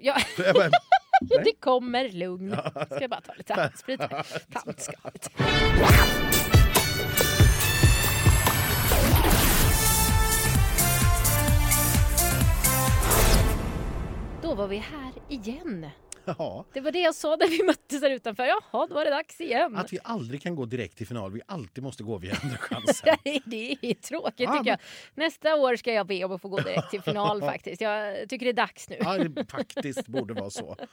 Ja. Bara. Det kommer lugn. Ska jag bara ta lite handsprit här. Tantskalet. Då var vi här igen. Ja, Det var det jag sa när vi möttes där utanför. Jaha, då var det dags igen. att vi aldrig kan gå direkt till final. Vi alltid måste gå via andra chansen. det är tråkigt Ja, tycker jag. Nästa år ska jag be om att få gå direkt till final faktiskt. Jag tycker det är dags nu. Ja, det faktiskt borde vara så.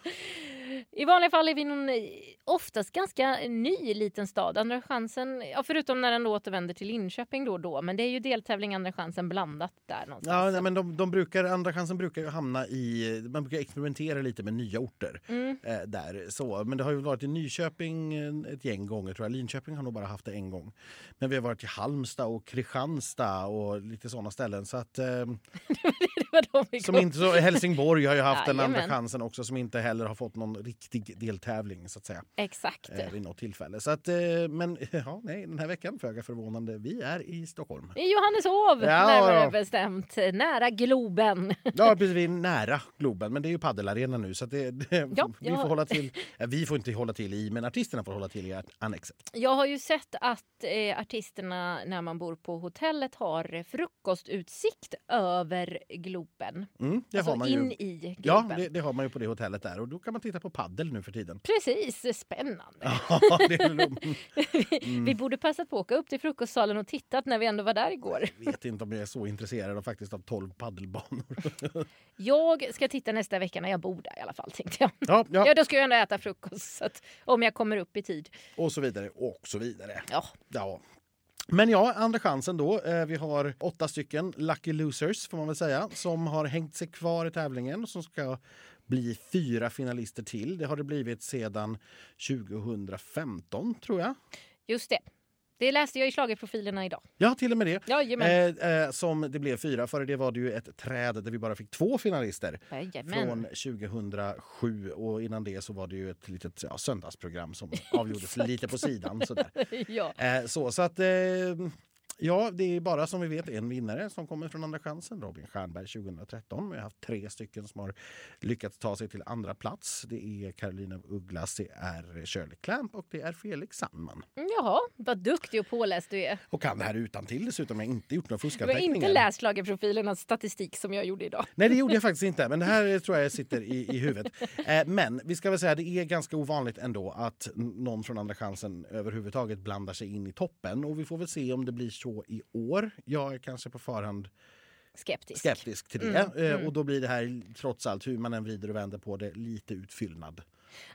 I vanliga fall är vi någon eh, oftast ganska ny liten stad. Andra chansen, ja, förutom när den återvänder till Linköping då och då. Men det är ju deltävling Andra chansen blandat där någonstans. Ja, nej, men de, de brukar, andra chansen brukar ju hamna i... Man brukar experimentera lite med nya orter. Mm. Eh, där, så. Men det har ju varit i Nyköping eh, ett gäng gånger. tror jag. Linköping har nog bara haft det en gång. Men vi har varit i Halmstad och Kristianstad och lite såna ställen. Så att, eh, det var de vi som inte, så, Helsingborg har ju haft en andra Jajamän. chansen också som inte heller har fått någon riktig deltävling så att säga. Exakt. Eh, vid något tillfälle. Så att, eh, men ja, nej, den här veckan, föga förvånande, vi är i Stockholm. I Johanneshov, Ja, närmare ja. bestämt. Nära Globen. Ja, precis, vi är nära Globen, men det är ju paddelarena nu så det, det, Ja, vi ja. får hålla till. Vi får inte hålla till i, men artisterna får hålla till i annexet. Jag har ju sett att eh, artisterna när man bor på hotellet har frukostutsikt över Globen. Mm, det alltså har man ju. in i Ja, Globen. det, det har man ju på det hotellet där och då kan man titta på paddel nu för tiden. Precis, spännande. Ja, det är, mm. Vi borde passat på att åka upp till frukostsalen och tittat när vi ändå var där igår. jag vet inte om jag är så intresserad av faktiskt av 12 paddelbanor. Jag ska titta nästa vecka när jag bor där i alla fall tänkte jag. Ja, Ja, ja, då ska jag ändå äta frukost att, om jag kommer upp i tid. och så vidare och så vidare. Ja, Ja. Men ja, andra chansen då. Eh, Vi har åtta stycken lucky losers får man väl säga som har hängt sig kvar i tävlingen och som ska bli fyra finalister till. Det har det blivit sedan 2015 tror jag. just det. Det läste jag i schlagerprofilerna idag. Ja, till och med det. Jajamän. Eh, eh, som det blev fyra. Före det var det ju ett träd där vi bara fick två finalister. Jajamän. Från 2007 och innan det så var det ju ett litet ja, söndagsprogram som avgjordes lite på sidan. Sådär. ja. Eh, så, så att, eh, ja, det är bara som vi vet en vinnare som kommer från Andra chansen, Robin Stjernberg 2013. Vi har haft tre stycken som har lyckats ta sig till andra plats. Det är Carolina af Ugglas, det är Shirley Clamp och det är Felix Sandman. Jaha, vad duktig och påläst du är. Och kan det här utan till dessutom. Jag har inte gjort några Du har fuskanteckningar. inte läst schlagerprofilernas statistik som jag gjorde idag. Nej, det gjorde jag faktiskt inte. Men det här tror jag sitter i, i huvudet. Eh, men vi ska väl säga det är ganska ovanligt ändå att någon från Andra chansen överhuvudtaget blandar sig in i toppen. Och vi får väl se om det blir så i år. Jag är kanske på förhand Skeptisk. skeptisk till det. Eh, Och då blir det här, trots allt, hur man än vrider och vänder på det, lite utfyllnad.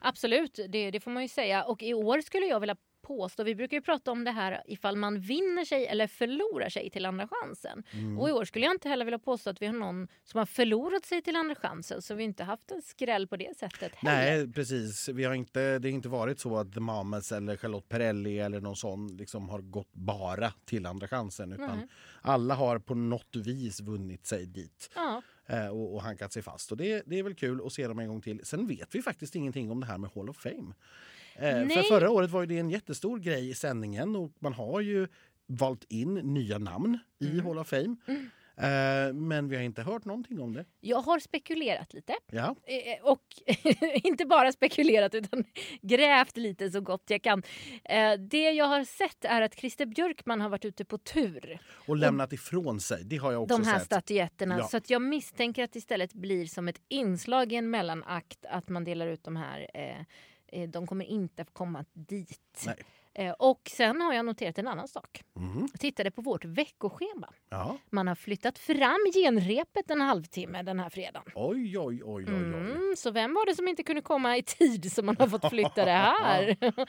Absolut, det, det får man ju säga. Och i år skulle jag vilja påstå, vi brukar ju prata om det här ifall man vinner sig eller förlorar sig till andra chansen. Mm. Och i år skulle jag inte heller vilja påstå att vi har någon som har förlorat sig till andra chansen. Så vi har inte haft en skräll på det sättet heller. Nej, precis. Vi har inte, det har inte varit så att The Mamas eller Charlotte Perrelli eller någon sån liksom har gått bara till Andra chansen. Utan Nej. alla har på något vis vunnit sig dit. Ja, eh, och, och hankat sig fast. Och det, det är väl kul att se dem en gång till. Sen vet vi faktiskt ingenting om det här med Hall of Fame. Eh, för Nej. förra året var det en jättestor grej i sändningen och man har ju valt in nya namn i Mm. Hall of Fame. Eh, men vi har inte hört någonting om det. jag har spekulerat lite. Ja. Eh, Och inte bara spekulerat utan grävt lite så gott jag kan. Det jag har sett är att Christer Björkman har varit ute på tur. Och lämnat ifrån sig. Det har jag också de här sett. statyetterna. Ja. Så att jag misstänker att det istället blir som ett inslag i en mellanakt att man delar ut de här. Eh, de kommer inte komma dit. Nej. Eh, och sen har jag noterat en annan sak. Mhm. Jag tittade på vårt veckoschema. Ja. Man har flyttat fram genrepet en halvtimme den här fredagen. Oj, oj, oj, oj, oj. Mm, så vem var det som inte kunde komma i tid som man har fått flytta det här?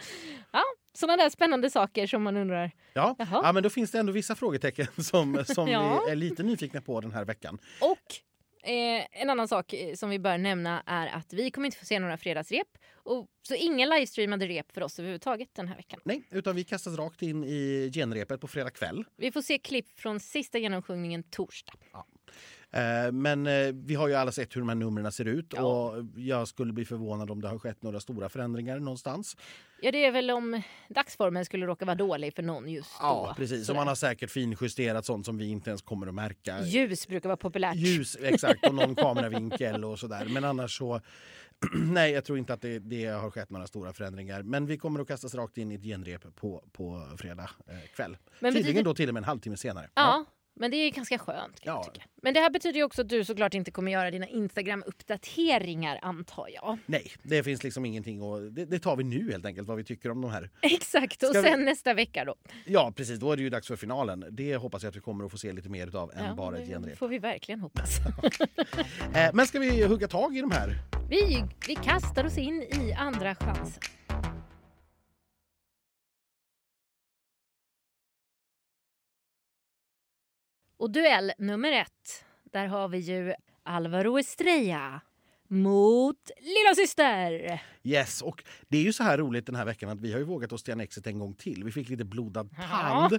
ja, sådana där spännande saker som man undrar. Ja. Jaha. ja, men då finns det ändå vissa frågetecken som, som Ja. vi är lite nyfikna på den här veckan. Och eh, en annan sak eh, som vi bör nämna är att vi kommer inte få se några fredagsrep. Och, så ingen livestreamade rep för oss överhuvudtaget den här veckan. Nej, utan vi kastas rakt in i genrepet på fredag kväll. Vi får se klipp från sista genomsjungningen torsdag. Eh, Men eh, vi har ju alla sett hur de här numren ser ut Ja. och jag skulle bli förvånad om det har skett några stora förändringar någonstans. Ja, det är väl om dagsformen skulle råka vara dålig för någon just då. Ja, precis. Och man har säkert finjusterat sånt som vi inte ens kommer att märka. Ljus brukar vara populärt. Ljus, exakt, och någon kameravinkel och sådär. Men annars så... Nej, jag tror inte att det, det har skett några stora förändringar. Men vi kommer att kastas rakt in i ett genrep på, på fredag eh, kväll. Men Tydligen betyder- då till och med en halvtimme senare. Ja, men det är ganska skönt. Kan Ja. jag tycka. Men det här betyder ju också att du såklart inte kommer göra dina Instagram-uppdateringar antar jag. Nej, det finns liksom ingenting och det, det tar vi nu helt enkelt vad vi tycker om de här. Exakt, och Ska vi- sen nästa vecka då. Ja, precis. Då är det ju dags för finalen. Det hoppas jag att vi kommer att få se lite mer utav än Ja, bara ett det genrep. får vi verkligen hoppas. Eh, men ska vi hugga tag i de här? Vi, vi kastar oss in i andra chansen. Och duell nummer ett, där har vi ju Alvaro Estrella mot lilla syster. Yes, och det är ju så här roligt den här veckan att vi har ju vågat oss till Annexet en gång till. Vi fick lite blodad tand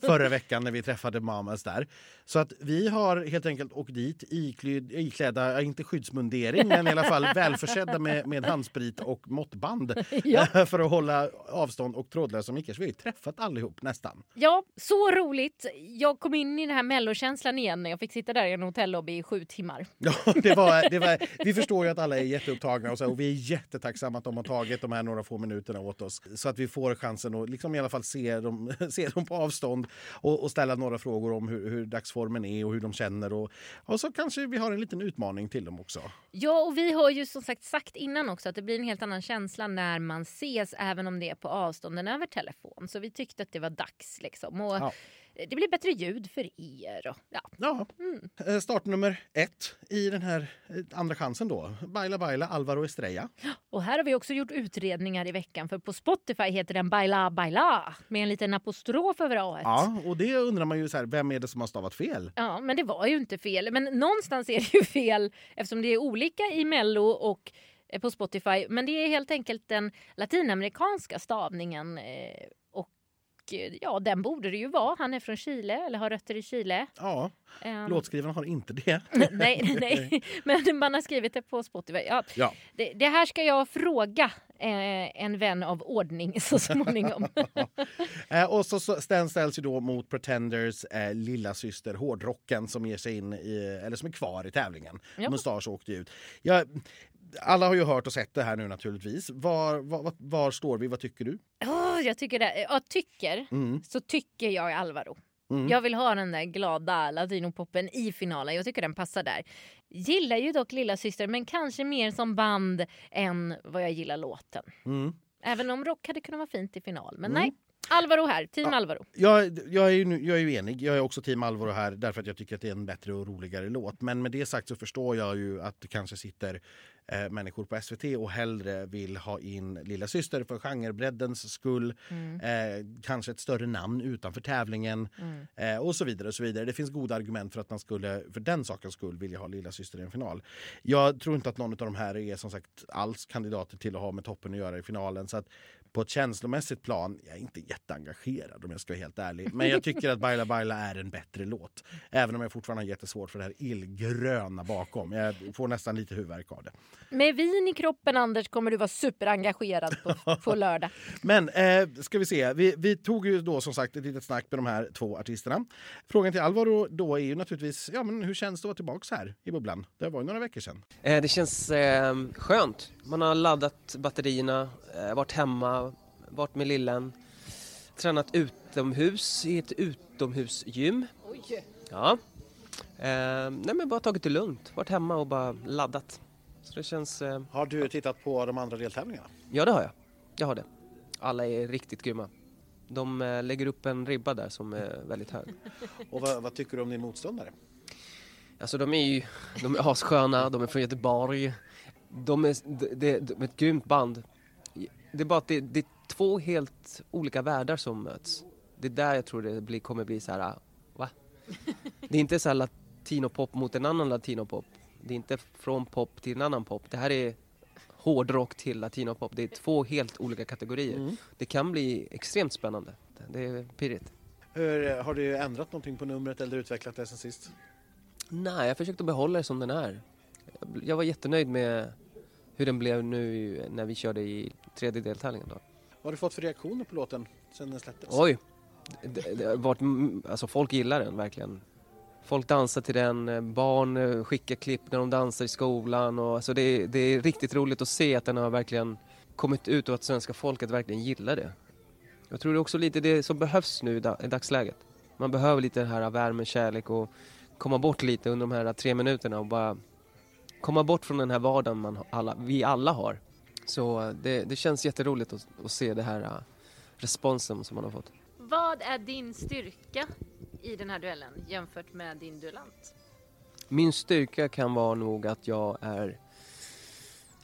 förra veckan när vi träffade Mamas där. Så att vi har helt enkelt åkt dit ikläd, iklädda, inte skyddsmundering, men i alla fall välförsedda med, med handsprit och måttband Ja. för att hålla avstånd och trådlösa mickar. Så vi har ju träffat allihop nästan. Ja, så roligt. Jag kom in i den här mellokänslan igen när jag fick sitta där i en hotellobby i sju timmar. Ja, det var, det var, vi förstår ju att alla är jätteupptagna och, så, och vi är jättetacksamma att de har tagit de här några få minuterna åt oss. Så att vi får chansen att liksom i alla fall se dem, se dem på avstånd och, och ställa några frågor om hur, hur dagsformen är och hur de känner. Och, och så kanske vi har en liten utmaning till dem också. Ja, och vi har ju som sagt sagt innan också att det blir en helt annan känsla när man ses även om det är på avstånd än över telefon. Så vi tyckte att det var dags liksom. Och Ja. Det blir bättre ljud för er. Och, ja. Ja, eh, startnummer ett i den här eh, andra chansen då. Baila Baila, Alvaro Estrella. och här har vi också gjort utredningar i veckan för på Spotify heter den Baila Baila med en liten apostrof över A. Ja, och det undrar man ju så här, vem är det som har stavat fel? Ja, men det var ju inte fel. Men någonstans är det ju fel eftersom det är olika i Mello och eh, på Spotify. Men det är helt enkelt den latinamerikanska stavningen. eh, Och eh, ja, den borde det ju vara. Han är från Chile, eller har rötter i Chile. Ja, Ehm, låtskrivarna har inte det. nej, nej, men man har skrivit det på Spotify. Ja, Ja. det, det här ska jag fråga eh, en vän av ordning så småningom. Eh, och så, så den ställs ju då mot Pretenders eh, lilla syster Hårdrocken som ger sig in i, eller som är kvar i tävlingen. Ja. Mustasch åkte ut. Ja, alla har ju hört och sett det här nu naturligtvis. Var, var, var, står vi? Vad tycker du? Åh, jag tycker det. Ja, tycker. Mm. Så tycker jag Alvaro. Mm. Jag vill ha den där glada latinopoppen i finalen. Jag tycker den passar där. Gillar ju dock Lilla Syster men kanske mer som band än vad jag gillar låten. Mm. Även om rock hade kunnat vara fint i final. Men Mm. nej, Alvaro här. Team Alvaro. Jag, jag, är ju, jag är ju enig. Jag är också team Alvaro här därför att jag tycker att det är en bättre och roligare låt. Men med det sagt så förstår jag ju att det kanske sitter eh, människor på SVT och hellre vill ha in Lilla Syster för genrebreddens skull. Mm. Eh, kanske ett större namn utanför tävlingen Mm. eh, och så vidare. och så vidare. Det finns goda argument för att man skulle för den sakens skull vilja ha Lilla Syster i en final. Jag tror inte att någon av de här är som sagt alls kandidater till att ha med toppen att göra i finalen. Så att på ett känslomässigt plan, jag är inte jätteengagerad om jag ska vara helt ärlig. Men jag tycker att Baila Baila är en bättre låt. Även om jag fortfarande har jättesvårt för det här illgröna bakom. Jag får nästan lite huvudvärk av det. Med vin i kroppen Anders kommer du vara superengagerad på, på lördag. Men eh, ska vi se, vi, vi tog ju då som sagt ett litet snack med de här två artisterna. Frågan till Alvaro då är ju naturligtvis, ja men hur känns det att vara tillbaka här i bubblan? Det var ju några veckor sedan. Eh, Det känns eh, skönt. Man har laddat batterierna, eh, varit hemma, varit med lillen, tränat utomhus i ett utomhusgym. Ja. Eh, nej men bara tagit det lugnt, varit hemma och bara laddat. Så det känns, eh, Har du tittat på de andra deltävlingarna? ja det har jag. Jag har det. Alla är riktigt grymma. De eh, lägger upp en ribba där som är väldigt hög. Och vad, vad tycker du om din motståndare? Alltså de är ju de är assköna, de är från Göteborg. De är, de, de, de är ett grymt band. Det är bara att det, det två helt olika världar som möts. Det är där jag tror det blir, kommer bli så här, va? Det är inte så här latinopop mot en annan latinopop. Det är inte från pop till en annan pop. Det här är hårdrock till latinopop. Det är två helt olika kategorier. Mm. Det kan bli extremt spännande. Det är pirrigt. Hur, har du ändrat någonting på numret eller utvecklat det sen sist? Nej, jag försökte behålla det som den är. Jag var jättenöjd med hur den blev nu när vi körde i tredje deltävlingen. Då. Vad har du fått för reaktioner på låten sen den släpptes? Oj! Det, det har varit, alltså folk gillar den verkligen. Folk dansar till den, eh, barn eh, skickar klipp när de dansar i skolan. Och, alltså det, det är riktigt roligt att se att den har verkligen kommit ut och att svenska folket verkligen gillar det. Jag tror det är också lite det som behövs nu i dagsläget. Man behöver lite den här värme, kärlek och komma bort lite under de här tre minuterna och bara komma bort från den här vardagen man alla, vi alla har. Så det, det känns jätteroligt att, att se det här uh, responsen som man har fått. Vad är din styrka i den här duellen jämfört med din duellant? Min styrka kan vara nog att jag är...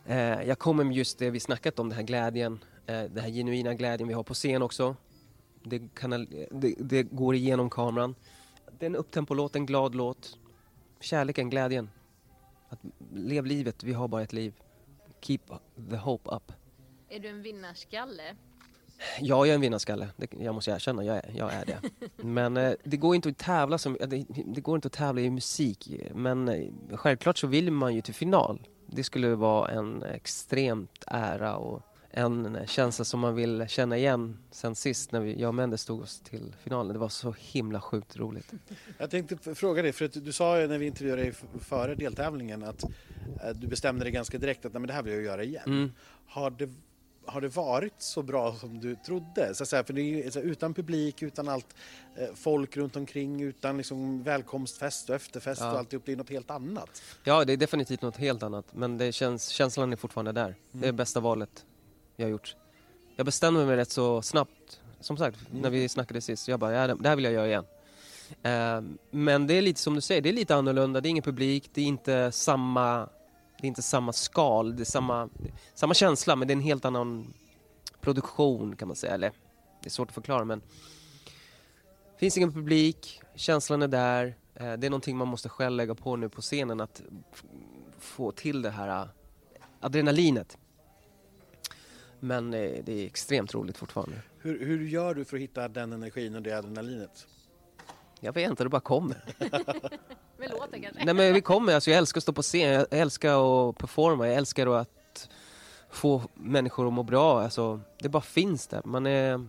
Eh, jag kommer med just det vi snackat om, den här glädjen. Eh, den här genuina glädjen vi har på scen också. Det, kanal, det, det går igenom kameran. Det är en upptempolåt, en glad låt. Kärleken, glädjen. Att lev livet, vi har bara ett liv. Keep the hope up. Är du en vinnarskalle? Ja, jag är en vinnarskalle. Det, jag måste erkänna, jag är, jag är det. Men eh, det går inte att tävla som, det, det, går inte att tävla i musik. Men eh, självklart så vill man ju till final. Det skulle vara en extremt ära och en känsla som man vill känna igen sen sist när vi, jag och Mendes tog oss till finalen. Det var så himla sjukt roligt. Jag tänkte fråga dig, för att du sa ju när vi intervjuade dig före deltävlingen att eh, du bestämde dig ganska direkt att Nej, men det här vill jag göra igen. Mm. Har, det, har det varit så bra som du trodde? Så säga, för ju, utan publik, utan allt eh, folk runt omkring, utan liksom välkomstfest och efterfest ja. och alltihop, det är något helt annat. Ja, det är definitivt något helt annat, men det känns, känslan är fortfarande där. Mm. Det är mm. bästa valet jag har gjort. Jag bestämde mig rätt så snabbt, som sagt, mm. när vi snackade sist. Jag bara, ja, det här vill jag göra igen. Uh, men det är lite som du säger, det är lite annorlunda. Det är ingen publik, det är inte samma, det är inte samma skal, det är samma, samma känsla men det är en helt annan produktion kan man säga. Eller, det är svårt att förklara men det finns ingen publik, känslan är där. Uh, det är någonting man måste själv lägga på nu på scenen att få till det här äh, adrenalinet. Men eh, det är extremt roligt fortfarande. Hur, hur gör du för att hitta den energin och det adrenalinet? Jag vet inte, det bara kommer. Med låten kanske? Nej men vi kommer, alltså jag älskar att stå på scen, jag älskar att performa, jag älskar att få människor att må bra. Alltså, det bara finns där. Man, är,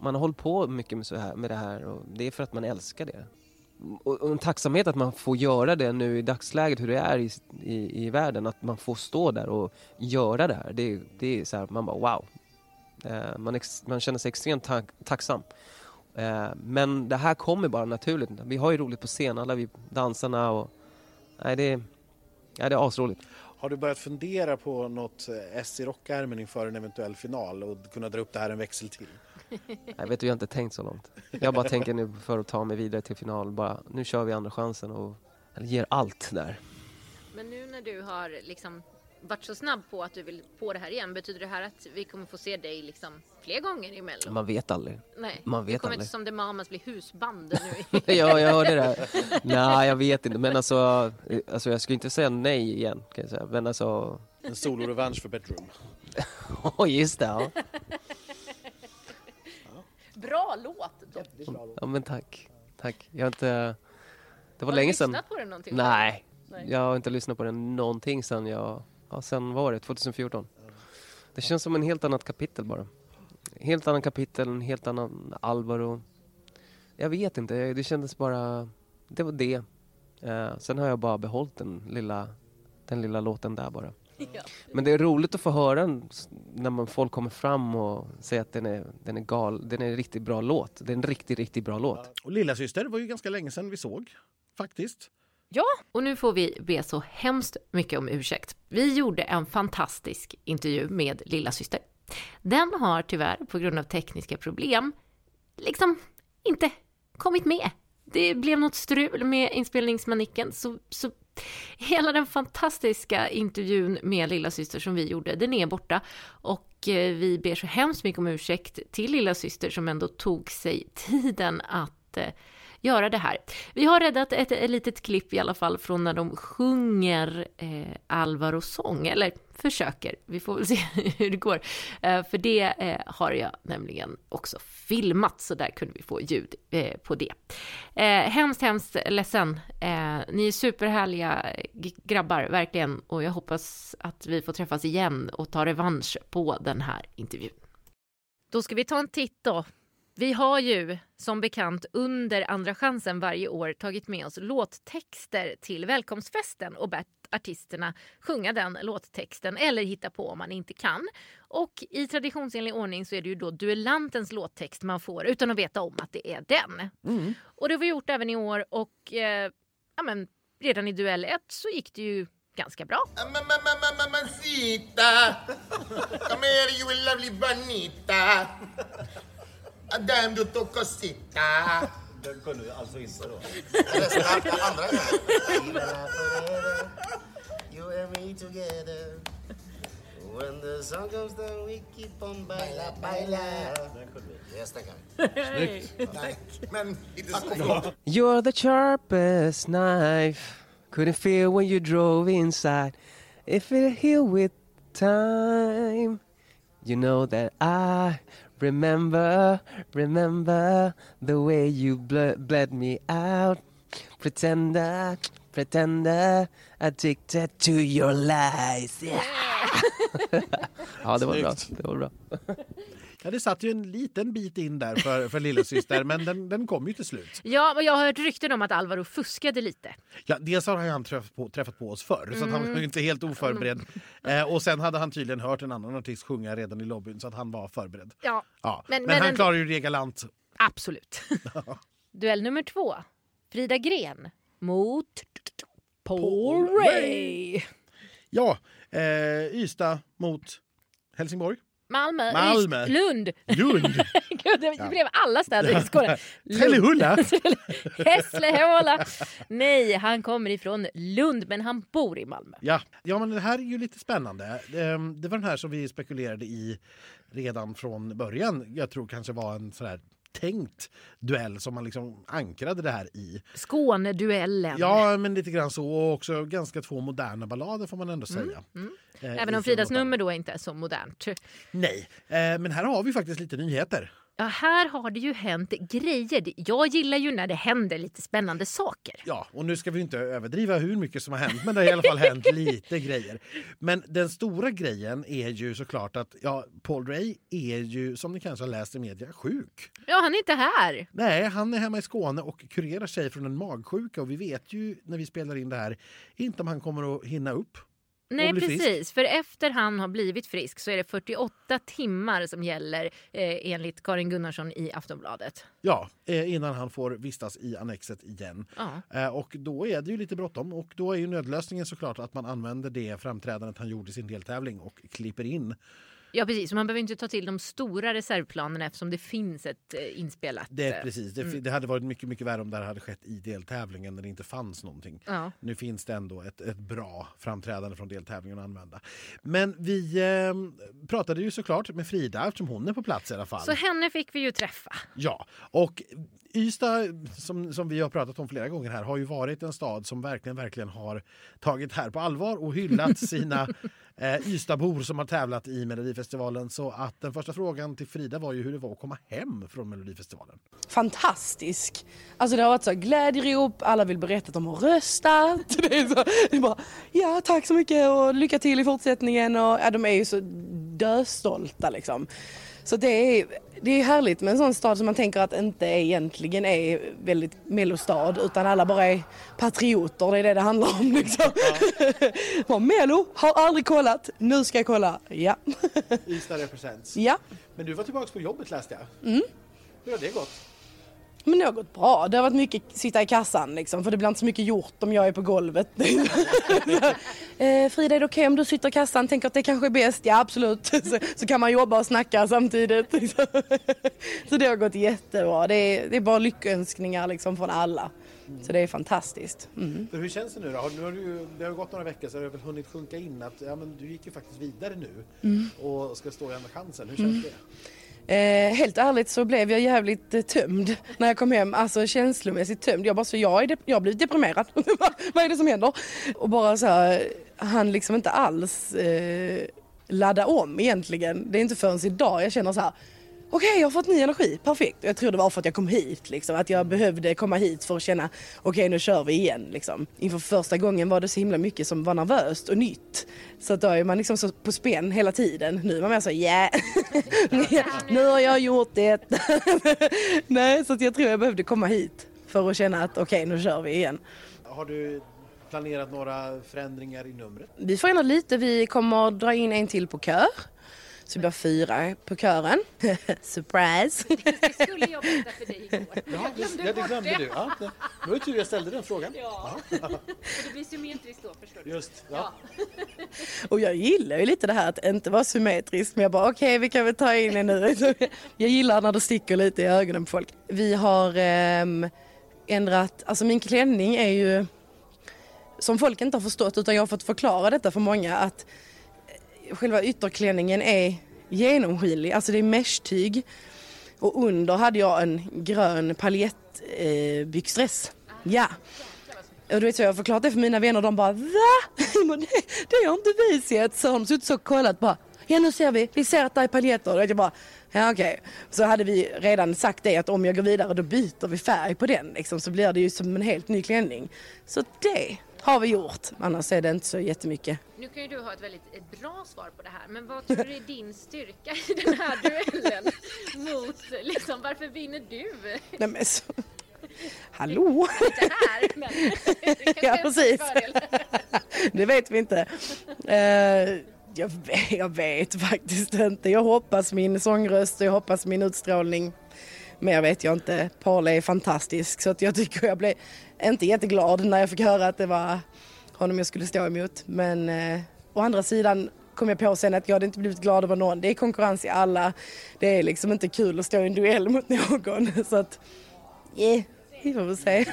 man har hållit på mycket med, så här, med det här och det är för att man älskar det och en tacksamhet att man får göra det nu i dagsläget, hur det är i, i, i världen. Att man får stå där och göra det här. Det, det är så här, man bara wow. Eh, man, ex, man känner sig extremt tack, tacksam. Eh, men det här kommer bara naturligt. Vi har ju roligt på scen, alla vi dansarna och... Nej, det, nej, det är asroligt. Har du börjat fundera på något S i rockärmen inför en eventuell final och kunna dra upp det här en växel till? Jag vet du, jag har inte tänkt så långt. Jag bara tänker nu för att ta mig vidare till final, bara nu kör vi andra chansen och ger allt där. Men nu när du har liksom varit så snabb på att du vill på det här igen, betyder det här att vi kommer få se dig liksom fler gånger i Mello? Man vet aldrig. Nej, man vet det kommer aldrig. inte som The Mamas bli husband nu. ja, jag hörde det. Nej, jag vet inte, men alltså, alltså jag skulle inte säga nej igen, kan jag säga. Men alltså... En solo-revansch för Bedroom. Ja, just det. Ja. Bra låt! Ja men tack. Tack. Jag har inte... Det var har länge sedan. Har du lyssnat på den någonting? Nej. Nej. Jag har inte lyssnat på den någonting sedan jag... Ja, sen var det? 2014. Det känns som en helt annat kapitel bara. Helt annan kapitel, en helt annan Alvaro. Jag vet inte, det kändes bara... Det var det. Uh, sen har jag bara behållit den lilla, den lilla låten där bara. Men det är roligt att få höra när man, folk kommer fram och säger att den är, den är gal, den är en riktigt bra låt. Det är en riktigt, riktigt bra låt. Och Lilla syster var ju ganska länge sedan vi såg, faktiskt. Ja, och nu får vi be så hemskt mycket om ursäkt. Vi gjorde en fantastisk intervju med Lilla syster. Den har tyvärr på grund av tekniska problem liksom inte kommit med. Det blev något strul med inspelningsmanicken så, så Hela den fantastiska intervjun med lilla syster som vi gjorde, den är borta. Och eh, vi ber så hemskt mycket om ursäkt till lilla syster som ändå tog sig tiden att eh, göra det här. Vi har räddat ett, ett litet klipp i alla fall från när de sjunger eh, Alvaros sång, eller försöker. Vi får väl se hur det går. Eh, för det eh, har jag nämligen också filmat, så där kunde vi få ljud eh, på det. Eh, hemskt, hemskt ledsen. Eh, ni är superhärliga grabbar, verkligen. Och jag hoppas att vi får träffas igen och ta revansch på den här intervjun. Då ska vi ta en titt då vi har ju som bekant under Andra chansen varje år tagit med oss låttexter till välkomstfesten och bett artisterna sjunga den låttexten eller hitta på om man inte kan. Och i traditionsenlig ordning så är det ju då duellantens låttext man får utan att veta om att det är den. Mm. Och det har vi gjort även i år och eh, ja, men, redan i duell 1 så gick det ju ganska bra. Mamacita, come here you lovely bonita. Damn du tog cosita. Den kunde du alltså inte då? Resten andra You and me together When the song comes down we keep on baila, baila Den kunde vi. Yes, den kan vi. Snyggt. Men lite You're the sharpest knife Couldn't feel when you drove inside If it heal with time You know that I Remember, remember the way you ble bled me out. Pretender, pretender, addicted to your lies. Yeah. ja, det var bra. Det var bra. Ja, det satt ju en liten bit in där för, för lillasyster, men den, den kom ju till slut. Ja, men jag har hört rykten om att Alvaro fuskade lite. Ja, dels har han träffat på, träffat på oss förr, mm. så han var mm. inte helt oförberedd. Mm. Eh, och sen hade han tydligen hört en annan artist sjunga redan i lobbyn, så att han var förberedd. Ja. ja. Men, men, men han en... klarar ju det galant. Absolut. Duell nummer två. Frida Gren mot Paul. Ray. Ja, eh, Ystad mot Helsingborg. Malmö, Malmö. Lund. Lund. Gud, det ja. blev alla städer i Skåne. Trellehulla. Hässleholm. Nej, han kommer ifrån Lund, men han bor i Malmö. Ja, ja men det här är ju lite spännande. Ehm, det var den här som vi spekulerade i redan från början. Jag tror kanske var en sån här tänkt duell som man liksom ankrade det här i. Skåneduellen. Ja, men lite grann så. Och också ganska två moderna ballader får man ändå mm, säga. Mm, mm. Även om Fridas nummer då inte är så modernt. Nej, eh, men här har vi faktiskt lite nyheter. Ja, här har det ju hänt grejer. Jag gillar ju när det händer lite spännande saker. Ja, och nu ska vi inte överdriva hur mycket som har hänt, men det har i alla fall hänt lite grejer. Men den stora grejen är ju såklart att ja, Paul Ray är ju, som ni kanske har läst i media, sjuk. Ja, han är inte här. Nej, han är hemma i Skåne och kurerar sig från en magsjuka och vi vet ju när vi spelar in det här inte om han kommer att hinna upp Nej precis, frisk. för efter han har blivit frisk så är det 48 timmar som gäller eh, enligt Karin Gunnarsson i Aftonbladet. Ja, eh, innan han får vistas i Annexet igen. Ja. Eh, och då är det ju lite bråttom och då är ju nödlösningen såklart att man använder det framträdandet han gjorde i sin deltävling och klipper in Ja precis, man behöver inte ta till de stora reservplanerna eftersom det finns ett eh, inspelat... Det, eh, precis, det, mm. det, hade varit mycket, mycket värre om det hade skett i deltävlingen när det inte fanns någonting. Ja. Nu finns det ändå ett, ett bra framträdande från deltävlingen att använda. Men vi eh, pratade ju såklart med Frida eftersom hon är på plats i alla fall. Så henne fick vi ju träffa. Ja, och Ystad, som, som vi har pratat om flera gånger här, har ju varit en stad som verkligen, verkligen har tagit här på allvar och hyllat sina eh, Ystadbor som har tävlat i Melodifestivalen. Så att den första frågan till Frida var ju hur det var att komma hem från Melodifestivalen. Fantastisk! Alltså det har varit så glädjerop, alla vill berätta att de har röstat. Det är, så, det är bara, ja tack så mycket och lycka till i fortsättningen. Och, ja, de är ju så döstolta liksom. Så det är, det är härligt med en sån stad som man tänker att inte egentligen är väldigt mellostad utan alla bara är patrioter, det är det det handlar om liksom. Ja. Melo, har aldrig kollat, nu ska jag kolla. Ja. Ystad represents. Ja. Men du var tillbaka på jobbet läste jag. Mm. Hur har det gått? Men det har gått bra. Det har varit mycket sitta i kassan liksom, för det blir inte så mycket gjort om jag är på golvet. eh, Frida, är det okej okay om du sitter i kassan? Tänker att det kanske är bäst? Ja, absolut. så, så kan man jobba och snacka samtidigt. så det har gått jättebra. Det är, det är bara lyckönskningar liksom från alla. Så det är fantastiskt. Mm. hur känns det nu då? Nu har du, det har gått några veckor så har det väl hunnit sjunka in att ja, men du gick ju faktiskt vidare nu mm. och ska stå i Andra chansen. Hur känns mm. det? Eh, helt ärligt så blev jag jävligt eh, tömd när jag kom hem, alltså känslomässigt tömd. Jag bara så jag, är de- jag har blivit deprimerad. Vad är det som händer? Och bara så här, han liksom inte alls eh, ladda om egentligen. Det är inte förrän idag jag känner så här. Okej, jag har fått ny energi, perfekt. Jag tror det var för att jag kom hit, liksom. att jag behövde komma hit för att känna okej nu kör vi igen. Liksom. Inför första gången var det så himla mycket som var nervöst och nytt. Så att då är man liksom så på spänn hela tiden. Nu är man mer så ja, nu har jag gjort det. Nej, så att jag tror jag behövde komma hit för att känna att okej nu kör vi igen. Har du planerat några förändringar i numret? Vi förändrar lite, vi kommer dra in en till på kör. Så det blir fyra på kören. Surprise! Det skulle jag berätta för dig igår. Ja, glömde det bort glömde det. du. Ja, det det var ju tur jag ställde den frågan. Ja. För det blir symmetriskt då förstår du. Just, ja. Och jag gillar ju lite det här att inte vara symmetrisk men jag bara okej vi kan väl ta in en nu. Jag gillar när det sticker lite i ögonen på folk. Vi har ehm, ändrat, alltså min klänning är ju som folk inte har förstått utan jag har fått förklara detta för många att eh, själva ytterklänningen är genomskinlig, alltså det är mesh-tyg och under hade jag en grön paljettbyxdress. Eh, ja. Och du vet så jag har förklarat det för mina vänner de bara VA? Det, har inte vi sett. Så har de suttit så och kollat bara Ja nu ser vi, vi ser att det är paljetter. Och jag bara ja okej. Så hade vi redan sagt det att om jag går vidare då byter vi färg på den liksom, så blir det ju som en helt ny klänning. Så det har vi gjort. Annars är det inte så jättemycket. Nu kan ju du ha ett väldigt ett bra svar på det här, men vad tror du är din styrka i den här duellen? Mot, liksom, varför vinner du? Nej men så. Hallå? Inte här, men det Ja, precis. Det vet vi inte. Eh, jag, vet, jag vet faktiskt inte. Jag hoppas min sångröst och jag hoppas min utstrålning. Mer vet jag inte. Paul är fantastisk så att jag tycker jag blev inte jätteglad när jag fick höra att det var honom jag skulle stå emot. Men eh, å andra sidan kom jag på sen att jag hade inte blivit glad över någon. Det är konkurrens i alla. Det är liksom inte kul att stå i en duell mot någon. Så att, yeah, vi får väl se.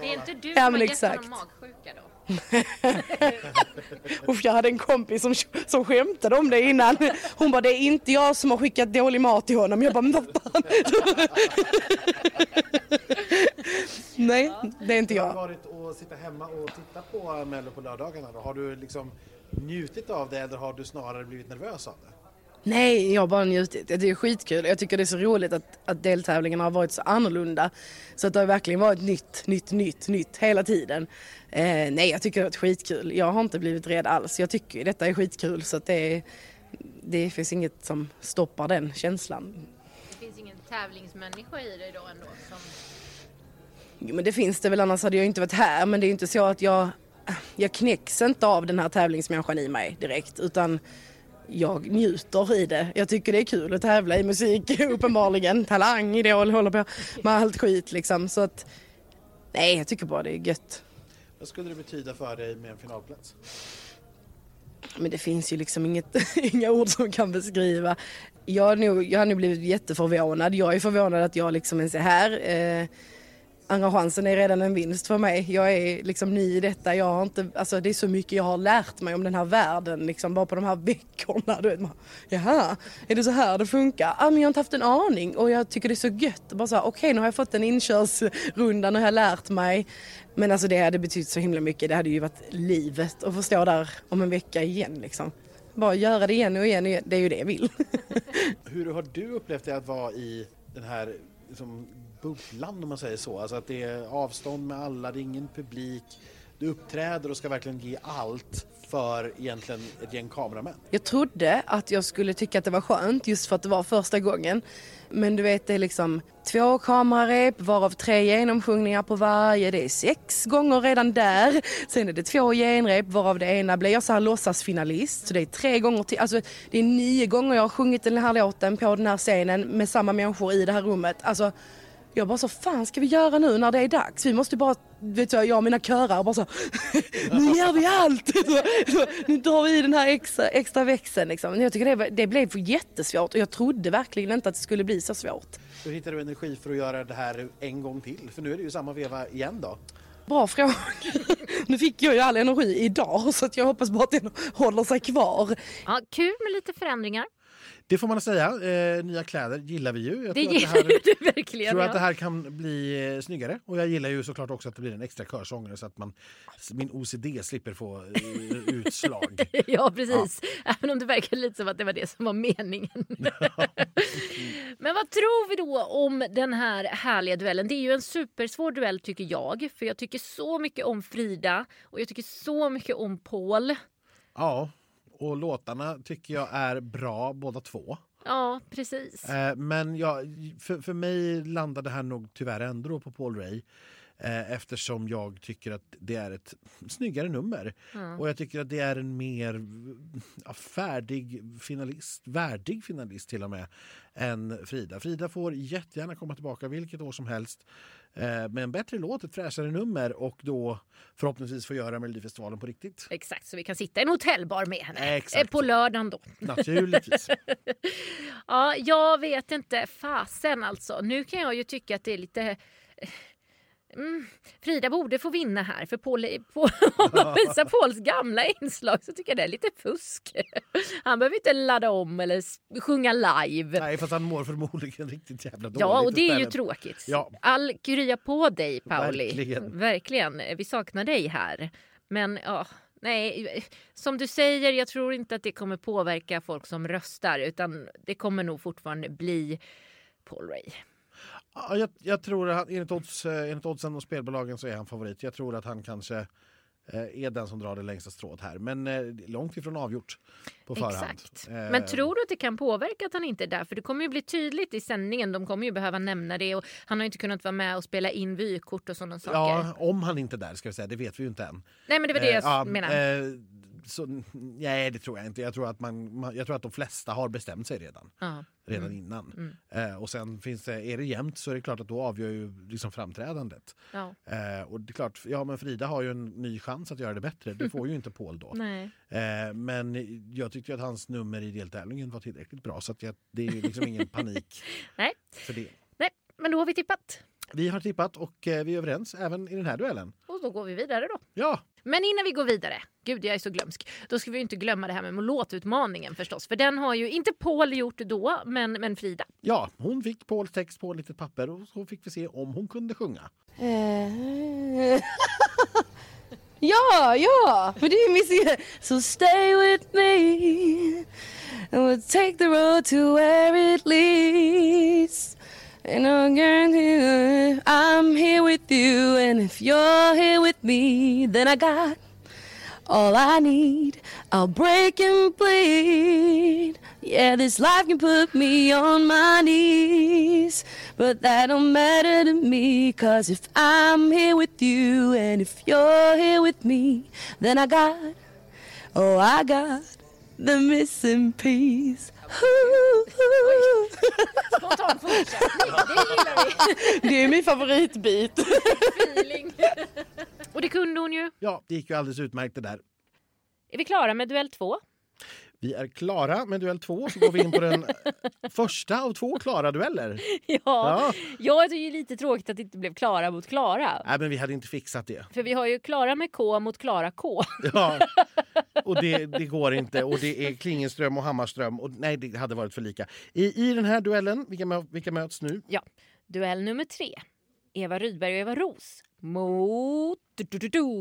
Det är inte du Ja, som men har gett honom magsjuka då? Usch, jag hade en kompis som, som skämtade om det innan. Hon bara, det är inte jag som har skickat dålig mat till honom. Jag bara, men vad fan. Nej, det är inte Hur har det varit att sitta hemma och titta på Mello på lördagarna? Då? Har du liksom njutit av det eller har du snarare blivit nervös av det? Nej, jag har bara njutit. Det är skitkul. Jag tycker det är så roligt att, att deltävlingarna har varit så annorlunda. Så att det har verkligen varit nytt, nytt, nytt, nytt hela tiden. Eh, nej, jag tycker det varit skitkul. Jag har inte blivit rädd alls. Jag tycker detta är skitkul så att det, är- det finns inget som stoppar den känslan. Det finns ingen tävlingsmänniska i dig då ändå? Som... Jo men det finns det väl annars hade jag inte varit här men det är inte så att jag jag knäcks inte av den här tävlingsmänniskan i mig direkt utan jag njuter i det. Jag tycker det är kul att tävla i musik uppenbarligen. Talang, idol, håller på med allt skit liksom så att nej jag tycker bara det är gött. Vad skulle det betyda för dig med en finalplats? Men det finns ju liksom inget, inga ord som kan beskriva. Jag har, nog, jag har nog blivit jätteförvånad. Jag är förvånad att jag liksom ens är här. Eh, andra chansen är redan en vinst för mig. Jag är liksom ny i detta. Jag har inte, alltså det är så mycket jag har lärt mig om den här världen liksom bara på de här veckorna. Du vet, man, Jaha, är det så här det funkar? Ah, men jag har inte haft en aning och jag tycker det är så gött. Bara så här, Okej, nu har jag fått en inkörsrunda, nu har jag lärt mig. Men alltså det hade betytt så himla mycket. Det hade ju varit livet att få stå där om en vecka igen liksom. Bara göra det igen och igen och igen. Det är ju det jag vill. Hur har du upplevt det att vara i den här liksom, bubblan om man säger så? Alltså att det är avstånd med alla, det är ingen publik. Du uppträder och ska verkligen ge allt för egentligen ett gäng kameramän. Jag trodde att jag skulle tycka att det var skönt just för att det var första gången. Men du vet det är liksom två kamerarep varav tre genomsjungningar på varje. Det är sex gånger redan där. Sen är det två genrep varav det ena blir jag så här låtsasfinalist. Så det är tre gånger till. Alltså det är nio gånger jag har sjungit den här låten på den här scenen med samma människor i det här rummet. Alltså jag bara så fan ska vi göra nu när det är dags? Vi måste bara, vet du, jag och mina körar bara så nu gör vi allt! Så, så, nu drar vi i den här extra, extra växeln liksom. Men Jag tycker det, det blev jättesvårt och jag trodde verkligen inte att det skulle bli så svårt. Hur hittar du energi för att göra det här en gång till? För nu är det ju samma veva igen då. Bra fråga. Nu fick jag ju all energi idag så att jag hoppas bara att den håller sig kvar. Ja, kul med lite förändringar. Det får man säga. Eh, nya kläder gillar vi ju. Jag Det gillar här, ju du verkligen. tror att ja. det här kan bli eh, snyggare. Och jag gillar ju såklart också att det blir en extra körsångare så att man, min OCD slipper få eh, utslag. Ja, precis. Även om det verkar lite som att det var det som var meningen. Men vad tror vi då om den här härliga duellen? Det är ju en supersvår duell tycker jag. För jag tycker så mycket om Frida och jag tycker så mycket om Paul. Ja, och låtarna tycker jag är bra båda två. Ja, precis. Eh, men jag, för, för mig landar det här nog tyvärr ändå på Paul Ray. Eh, eftersom jag tycker att det är ett snyggare nummer. Ja. Och jag tycker att det är en mer ja, färdig finalist, värdig finalist till och med, än Frida. Frida får jättegärna komma tillbaka vilket år som helst med en bättre låt, ett fräschare nummer och då förhoppningsvis få göra Melodifestivalen på riktigt. Exakt, så vi kan sitta i en hotellbar med henne. Exakt Eh, På så. lördagen då. Naturligtvis. Ja, jag vet inte. Fasen alltså. Nu kan jag ju tycka att det är lite... Mm, Frida borde få vinna här för Paul, Paul, om man visar Pauls gamla inslag så tycker jag det är lite fusk. Han behöver inte ladda om eller sjunga live. Nej, fast han mår förmodligen riktigt jävla dåligt Ja, och det är ju tråkigt. Ja. All krya på dig, Pauli. Verkligen. Verkligen. Vi saknar dig här. Men ja, nej, som du säger, jag tror inte att det kommer påverka folk som röstar utan det kommer nog fortfarande bli Paul Ray. Ja, jag, jag tror att enligt, odds, eh, enligt oddsen och spelbolagen så är han favorit. Jag tror att han kanske eh, är den som drar det längsta strået här. Men eh, långt ifrån avgjort på förhand. Exakt. Eh, Men tror du att det kan påverka att han inte är där? För det kommer ju bli tydligt i sändningen. De kommer ju behöva nämna det och han har inte kunnat vara med och spela in vykort och sådana saker. Ja, om han inte är där ska vi säga. Det vet vi ju inte än. Nej men det var det jag ja, menar. Så, nej, det tror jag inte. Jag tror, att man, man, jag tror att de flesta har bestämt sig redan. ja. Redan innan. Eh, och sen finns det, är det jämnt så är det klart att då avgör ju liksom framträdandet. Ja. Eh, och det är klart, ja men Frida har ju en ny chans att göra det bättre. Det får ju inte Paul då. Eh, men jag tyckte att hans nummer i deltävlingen var tillräckligt bra så att jag, det är ju liksom ingen panik Nej. för det. Nej, men då har vi tippat. Vi har tippat och eh, vi är överens även i den här duellen. Och då går vi vidare då. Ja, Men innan vi går vidare, gud jag är så glömsk, då ska vi ju inte glömma det här med låtutmaningen förstås. För den har ju inte Paul gjort då, men, men Frida. ja, hon fick Pauls text på ett litet papper och så fick vi se om hon kunde sjunga. Eh. ja, ja, för det är min. So stay with me and we'll take the road to where it leads. And I'm guarantee I'm here with you and if you're here with me then I got all I need. I'll break and bleed. Yeah, this life can put me on my knees. But that don't matter to me. Cause if I'm here with you and if you're here with me, then I got, oh, I got the missing piece. Spontan fortsättning, det gillar vi. Det är min favoritbit. Feeling. Och det kunde hon ju. Ja, det gick ju alldeles utmärkt det där. Är vi klara med duell två? Vi är klara med duell två så går vi in på den första av två klara dueller. Ja. Ja. Jag tycker det är lite tråkigt att det inte blev Klara mot Klara. Nej, men vi hade inte fixat det. För vi har ju Klara med K mot Klara K. Ja. Och det, det går inte. Och det är Klingenström och Hammarström. Och nej, det hade varit för lika. I, i den här duellen, vilka, vilka möts nu? Ja. Duell nummer tre. Eva Rydberg och Eva Ros mot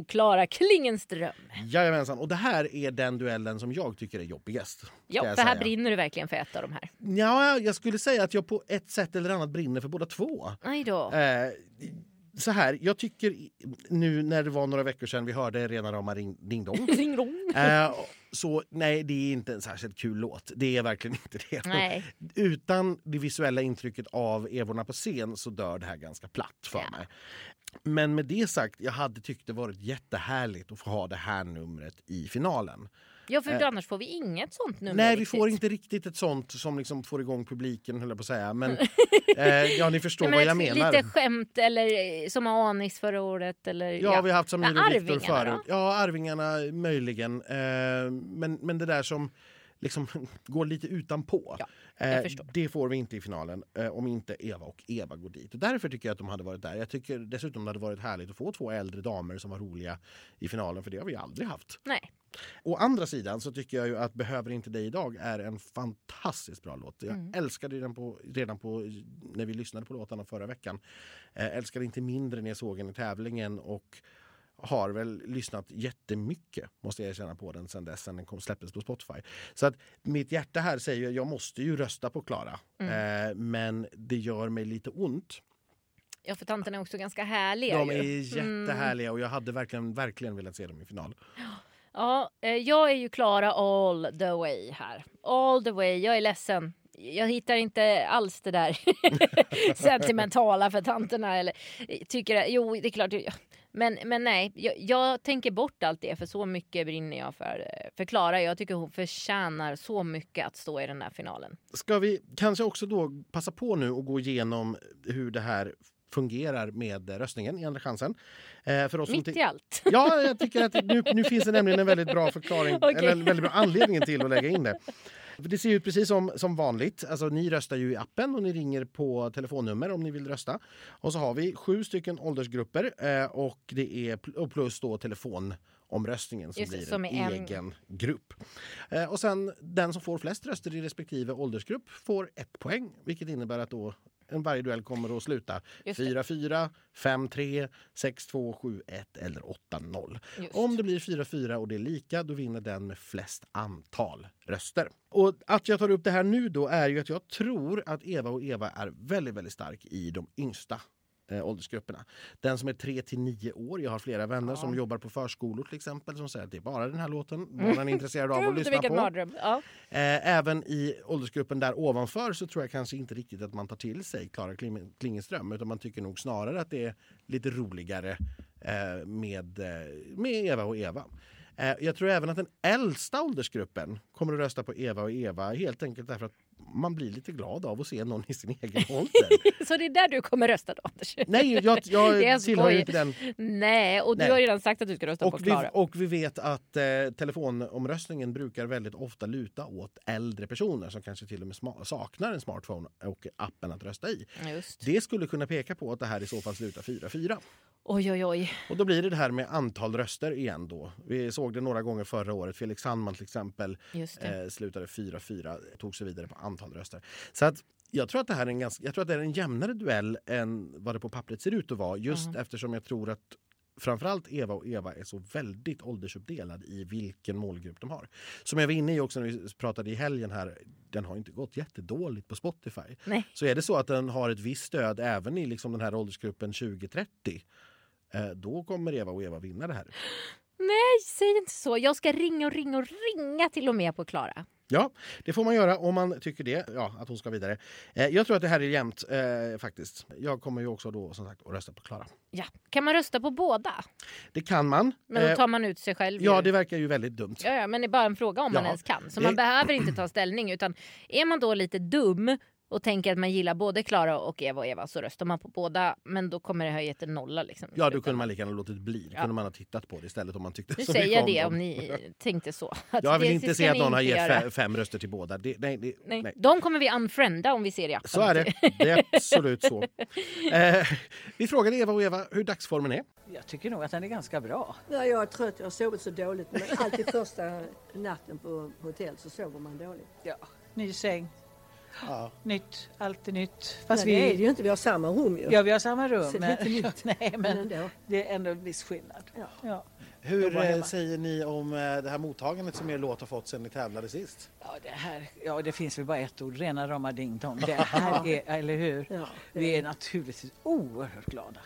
Klara Klingenström. Jajamensan. Och det här är den duellen som jag tycker är jobbigast. Ja, för här säga. brinner du verkligen för ett av de här. Ja, jag skulle säga att jag på ett sätt eller annat brinner för båda två. Nej då. Eh, så här, jag tycker nu när det var några veckor sedan vi hörde rena rama ring, ding dong. Ring. Eh, så nej, det är inte en särskilt kul låt. Det är verkligen inte det. Nej. Utan det visuella intrycket av Evorna på scen så dör det här ganska platt för Ja. mig. Men med det sagt, jag hade tyckt det varit jättehärligt att få ha det här numret i finalen. Ja, för annars får vi inget sånt nummer Nej, vi riktigt. får inte riktigt ett sånt som liksom får igång publiken, höll jag på att säga. Men eh, ja, ni förstår Nej, vad men jag menar. Lite skämt eller eh, som Anis förra året. Eller, Ja, vi har haft Samir Ja, och Viktor förut. Ja, Arvingarna möjligen. Eh, men, men det där som liksom går lite utanpå. Ja, Eh, det får vi inte i finalen eh, om inte Eva och Eva går dit. Och därför tycker jag att de hade varit där. Jag tycker dessutom det hade varit härligt att få två äldre damer som var roliga i finalen för det har vi aldrig haft. Nej. Å andra sidan så tycker jag ju att Behöver inte dig idag är en fantastiskt bra låt. Jag Mm. älskade den på, redan på, när vi lyssnade på låtarna förra veckan. Eh, älskade inte mindre när jag såg den i tävlingen och har väl lyssnat jättemycket måste jag erkänna på den sen dess, sen den kom, släpptes på Spotify. Så att mitt hjärta här säger ju att jag måste ju rösta på Klara. Mm. Eh, men det gör mig lite ont. Ja, för tanterna är också ganska härliga. De ju. är Mm. jättehärliga och jag hade verkligen, verkligen velat se dem i final. Ja, eh, jag är ju Klara all the way här. All the way. Jag är ledsen. Jag hittar inte alls det där sentimentala för tanterna. Eller, eh, tycker, jo, det är klart. Men, men nej, jag, jag tänker bort allt det för så mycket brinner jag för, eh, för Klara. Jag tycker hon förtjänar så mycket att stå i den här finalen. Ska vi kanske också då passa på nu och gå igenom hur det här fungerar med röstningen i Andra chansen. Eh, för oss Mitt i allt. Ja, jag tycker att nu, nu finns det nämligen en väldigt bra förklaring, Okej. eller en väldigt bra anledning till att lägga in det. Det ser ut precis som, som vanligt. Alltså, ni röstar ju i appen och ni ringer på telefonnummer om ni vill rösta. Och så har vi sju stycken åldersgrupper eh, och det är och plus då telefonomröstningen som Just blir som en- egen grupp. Eh, och sen den som får flest röster i respektive åldersgrupp får ett poäng, vilket innebär att då en varje duell kommer att sluta Just det. 4-4, 5-3, 6-2, 7-1 eller 8-0. Just. Om det blir 4-4 och det är lika, då vinner den med flest antal röster. Och att jag tar upp det här nu då är ju att jag tror att Eva och Eva är väldigt, väldigt stark i de yngsta eh, åldersgrupperna. Den som är 3 till 9 år. Jag har flera vänner som jobbar på förskolor till exempel som säger att det är bara den här låten barnen är intresserade av att lyssna på. Ja. Eh, även i åldersgruppen där ovanför så tror jag kanske inte riktigt att man tar till sig Klara Kling- Klingenström utan man tycker nog snarare att det är lite roligare eh, med, eh, med Eva och Eva. Eh, jag tror även att den äldsta åldersgruppen kommer att rösta på Eva och Eva helt enkelt därför att man blir lite glad av att se någon i sin egen ålder. Så det är där du kommer rösta då, Anders? Nej, jag, jag tillhör ju inte den. Nej, och du Nej. har redan sagt att du ska rösta på Och vi, Klara. och vi vet att eh, telefonomröstningen brukar väldigt ofta luta åt äldre personer som kanske till och med saknar en smartphone och appen att rösta i. Just. Det skulle kunna peka på att det här i så fall slutar 4-4. Oj, oj, oj. Och då blir det det här med antal röster igen då. Vi såg det några gånger förra året. Felix Sandman till exempel eh, slutade 4-4, tog sig vidare på antal röster. Så att jag tror att det här är en, ganska, jag tror att det är en jämnare duell än vad det på pappret ser ut att vara. Just eftersom jag tror att framförallt Eva och Eva är så väldigt åldersuppdelad i vilken målgrupp de har. Som jag var inne i också när vi pratade i helgen här, den har inte gått jättedåligt på Spotify. Nej. Så är det så att den har ett visst stöd även i liksom den här åldersgruppen 20-30 eh, då kommer Eva och Eva vinna det här. Nej, säg inte så. Jag ska ringa och ringa och ringa till och med på Klara. Ja, det får man göra om man tycker det, ja, att hon ska vidare. Eh, jag tror att det här är jämnt eh, faktiskt. Jag kommer ju också då som sagt att rösta på Klara. Ja. Kan man rösta på båda? Det kan man. Men då Eh, tar man ut sig själv. ja, ju. det verkar ju väldigt dumt. Ja, ja, men det är bara en fråga om man Ja, ens kan. Så det- man behöver inte ta ställning. Utan är man då lite dum och tänker att man gillar både Klara och Eva och Eva så röstar man på båda. Men då kommer det ha gett en nolla. Liksom, Ja, då kunde man lika gärna låtit bli. Då Ja. kunde man ha tittat på det istället om man tyckte Nu så säger jag det om ni tänkte så. Att Jag vill det inte se att någon har gett göra. fe- fem röster till båda. Det, nej, det, Nej. nej. De kommer vi unfrienda om vi ser i appen. Så är det. Det är absolut så. Eh, vi frågade Eva och Eva hur dagsformen är. Jag tycker nog att den är ganska bra. Ja, jag är trött, jag har sovit så dåligt. Men alltid första natten på hotell så sover man dåligt. Ja. Ny säng, Ja. nytt, allt är nytt. Fast Nej, det är det vi, ju inte, vi har samma rum ju. ja, vi har samma rum. Så det är Men, inte nytt. nej, men men ändå. det är ändå en viss skillnad. Ja. Ja. Hur eh, säger ni om eh, det här mottagandet som er låt har fått sen ni tävlade sist? Ja, det här, ja, det finns väl bara ett ord, rena rama ding dong. Det här är, eller hur? Ja, det Vi är naturligtvis oerhört glada.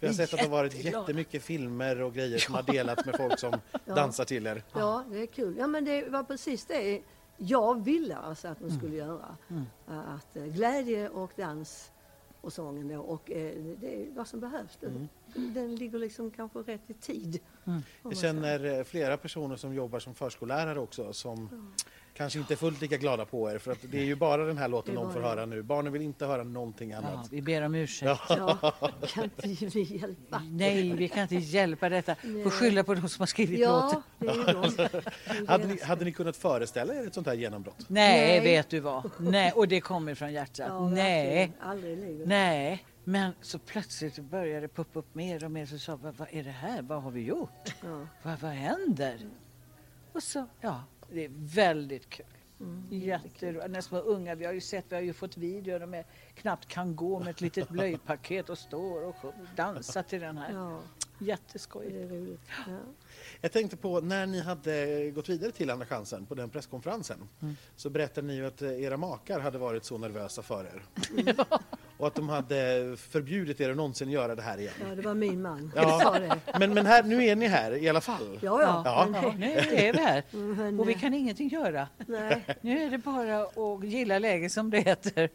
Vi har sett att det har varit jättemycket filmer och grejer som har delats med folk som dansar till er. Ja, det är kul. Ja, men det var precis det jag ville alltså att de skulle göra. Att eh, glädje och dans och sången då. Och eh, det är vad som behövs. Den ligger liksom kanske rätt i tid. man Jag känner eh, flera personer som jobbar som förskollärare också som kanske inte fullt lika glada på er för att det är ju bara den här låten de får höra nu. Barnen vill inte höra någonting Ja, annat. vi ber om ursäkt. Ja, kan inte vi hjälpa? Nej, vi kan inte hjälpa detta. Får skylla på de som har skrivit låten. Ja, är Hade ni, hade ni kunnat föreställa er ett sånt här genombrott? Nej, Nej. vet du vad. Nej, och det kommer från hjärtat. Ja, Nej, nej. Men så plötsligt började det poppa upp mer och mer så sa vad, vad är det här? Vad har vi gjort? Ja. Vad, vad händer? Och så, ja, det är väldigt kul. Mm. Jätteroligt. När små unga, vi har ju sett, vi har ju fått videor där de är, knappt kan gå med ett litet blöjpaket och står och dansar till den här. Ja, Jätteskoj. Ja. Jag tänkte på när ni hade gått vidare till Andra chansen på den presskonferensen så berättade ni ju att era makar hade varit så nervösa för er. Och att de hade förbjudit er att någonsin göra det här igen. ja, det var min man Ja. det. Men, men här, nu är ni här i alla fall. Ja, ja. Ja. Men, Ja, nu är vi här. men, Och vi kan ingenting göra. Nej, Nu är det bara att gilla läget som det heter.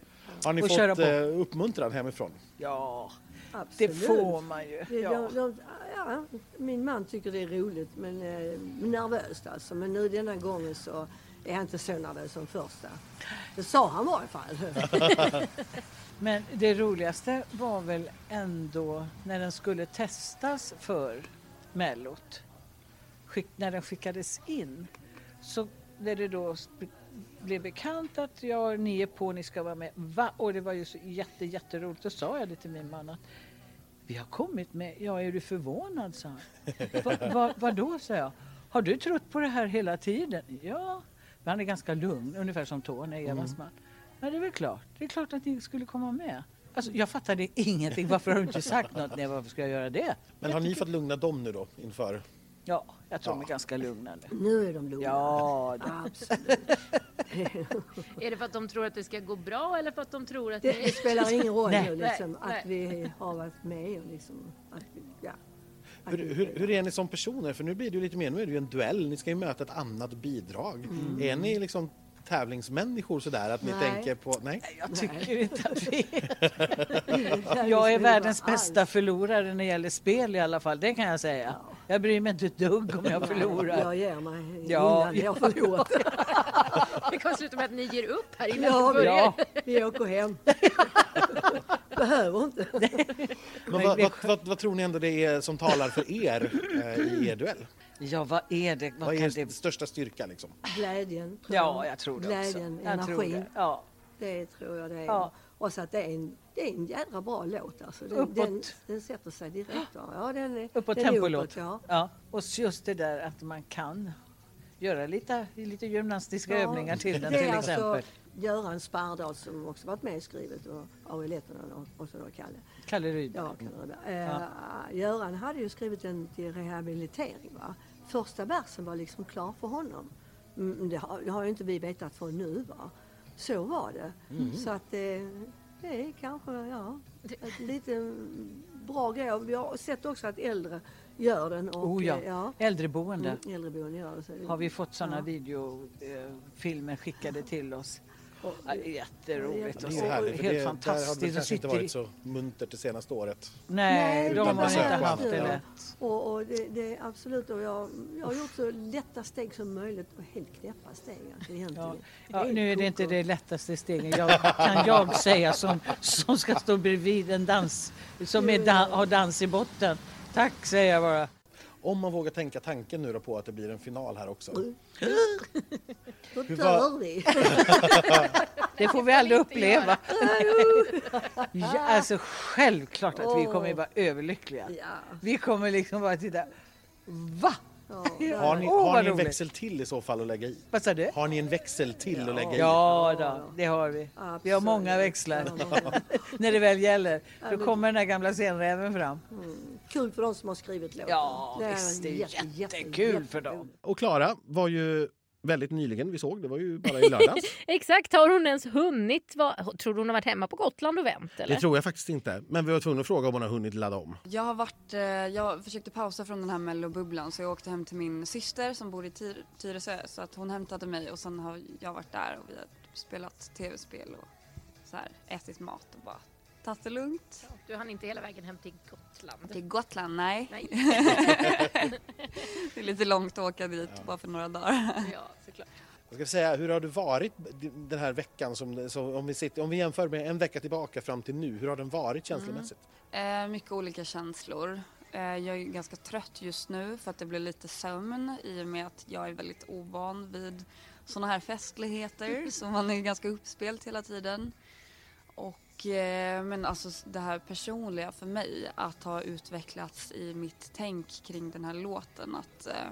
Har ni Och köra fått på. eh, uppmuntran hemifrån? Ja, det absolut. får man ju. Det- Ja. de, de, ja, min man tycker det är roligt men eh, nervöst alltså. Men nu denna gången så är han inte så nervös som första. Det sa han i varje fall. Men det roligaste var väl ändå när den skulle testas för Mellot. Skick, när den skickades in så när det då blev bekant att ja, ni är på, ni ska vara med. Va? Och det var ju så jätte, jätteroligt. Då sa jag det till min man att vi har kommit med, ja är du förvånad sa han. Va, va, vadå sa jag. Har du trott på det här hela tiden? Ja. Men han är ganska lugn, ungefär som Tony, Evas man. Ja, det är väl klart. Det är klart att ni skulle komma med. Alltså, jag fattade ingenting. Varför har du inte sagt något? Nej, varför ska jag göra det? Men har ni fått lugna dem nu då inför? Ja, jag tror de är ganska lugna nu. Nu är de lugna. Ja, det, Absolut. Är det för att de tror att det ska gå bra eller för att de tror att Det, det spelar ingen roll Nej. nu liksom, Nej, att vi har varit med och liksom, att vi, ja. Hur, hur, hur är ni som personer? För nu blir det ju lite mer, nu är det ju en duell, ni ska ju möta ett annat bidrag. Är ni liksom tävlingsmänniskor sådär att ni Nej. tänker på, nej? jag tycker inte att vi... kan Jag är världens bästa förlorare när det gäller spel i alla fall. Det kan jag säga. Jag bryr mig inte ett dugg om jag förlorar. Jag ger mig Ja, innan jag förlorat. det kommer sluta med att ni ger upp här innan Ja, det börjar. Ja, Vi åker hem. Behöver inte. Men vad, vad, vad, vad tror ni ändå det är som talar för er eh, i er duell? Ja, vad är det? Vad Vad är kan det... största styrka liksom? Glädjen. Ja, jag tror det Glädjen, också. Energin. det. Ja. Det tror jag det är. Ja. Och så att det är en, det är en jädra bra låt alltså. Den, Uppåt. den, den sätter sig direkt. Ja, den är, Uppåt den tempolåt. uppåt, ja. Ja. Och just det där att man kan göra lite, lite gymnastiska Ja, övningar till den det är till alltså exempel. Göran Spardal som också varit med i skrivet och Ari Lettonen och, och så då Kalle. Kalle Rydberg. Ja, Kalle Rydberg. Eh, Göran hade ju skrivit den till rehabilitering. Va? Första versen var liksom klar för honom. Mm, det, har, det har ju inte vi vetat för nu. Va? Så var det. Så att det, det är kanske ja, ett lite bra grej. Vi har sett också att äldre gör den. Och, Oh ja. eh, ja Äldreboende. mm, äldreboende gör det Har vi fått sådana Ja. videofilmer skickade till oss. Jätteroligt. Det och är härligt, helt det, där har det fantastiskt. väl Och kanske inte sitter varit så muntert det senaste året. Nej, de har inte haft det lätt. Och, och det, det är absolut, och jag, jag har gjort så lätta steg som möjligt och helt knäppa steg. Ja. Det Ja, nu är det inte det lättaste steget jag, kan jag säga som, som ska stå bredvid en dans som är da, har dans i botten. Tack säger jag bara. Om man vågar tänka tanken nu då på att det blir en final här också. Då Hur dör var- vi. Det får vi aldrig uppleva. Ja, alltså självklart att vi kommer att vara överlyckliga. Vi kommer liksom bara titta. Va? ja, Har ni, Åh, har ni en roligt. växel till i så fall att lägga i? Vad sa du? Har ni en växel till att lägga i? Ja, då, det har vi. Vi har många Absolut. växlar Ja, många. när det väl gäller. Då kommer den här gamla scenräven fram. Kul för de som har skrivit låten. Ja, är visst, det är jätte- jätte- jättekul för jättekul. dem. Och Klara var ju väldigt nyligen, vi såg, det var ju bara i lördags. Exakt, har hon ens hunnit? Va? Tror du hon har varit hemma på Gotland och vänt? Eller? Det tror jag faktiskt inte. Men vi var tvungna att fråga om hon har hunnit ladda om. Jag har varit, eh, jag försökte pausa från den här mellobubblan så jag åkte hem till min syster som bor i Tyr- Tyresö så att hon hämtade mig och sen har jag varit där och vi har spelat tv-spel och så här, ätit mat och bara tagit det lugnt. Du hann inte hela vägen hem till Gotland. Till Gotland, nej. Nej. det är lite långt att åka dit bara för några dagar. Ja, såklart. Jag ska säga, hur har det varit den här veckan som, som om, vi sitter, om vi jämför med en vecka tillbaka fram till nu, hur har den varit känslomässigt? Eh, mycket olika känslor. Eh, jag är ganska trött just nu för att det blir lite sömn i och med att jag är väldigt ovan vid sådana här festligheter så man är ganska uppspelt hela tiden. Och, eh, men alltså det här personliga för mig att ha utvecklats i mitt tänk kring den här låten. Att, eh,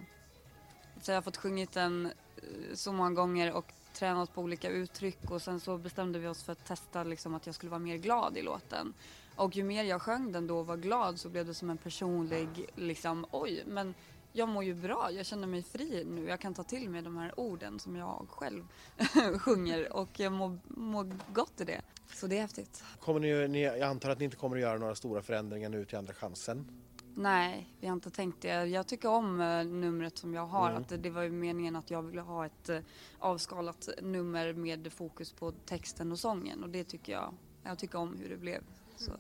så jag har fått sjungit den eh, så många gånger och tränat på olika uttryck och sen så bestämde vi oss för att testa liksom, att jag skulle vara mer glad i låten. Och ju mer jag sjöng den då och var glad så blev det som en personlig liksom oj men jag mår ju bra, jag känner mig fri nu. Jag kan ta till mig de här orden som jag själv sjunger och jag mår, mår gott i det. Så det är häftigt. Kommer ni, ni, jag antar att ni inte kommer att göra några stora förändringar nu till Andra chansen? Nej, vi har inte tänkt det. Jag tycker om uh, numret som jag har. Mm. Att det, var ju meningen att jag ville ha ett uh, avskalat nummer med fokus på texten och sången och det tycker jag. Jag tycker om hur det blev. Så.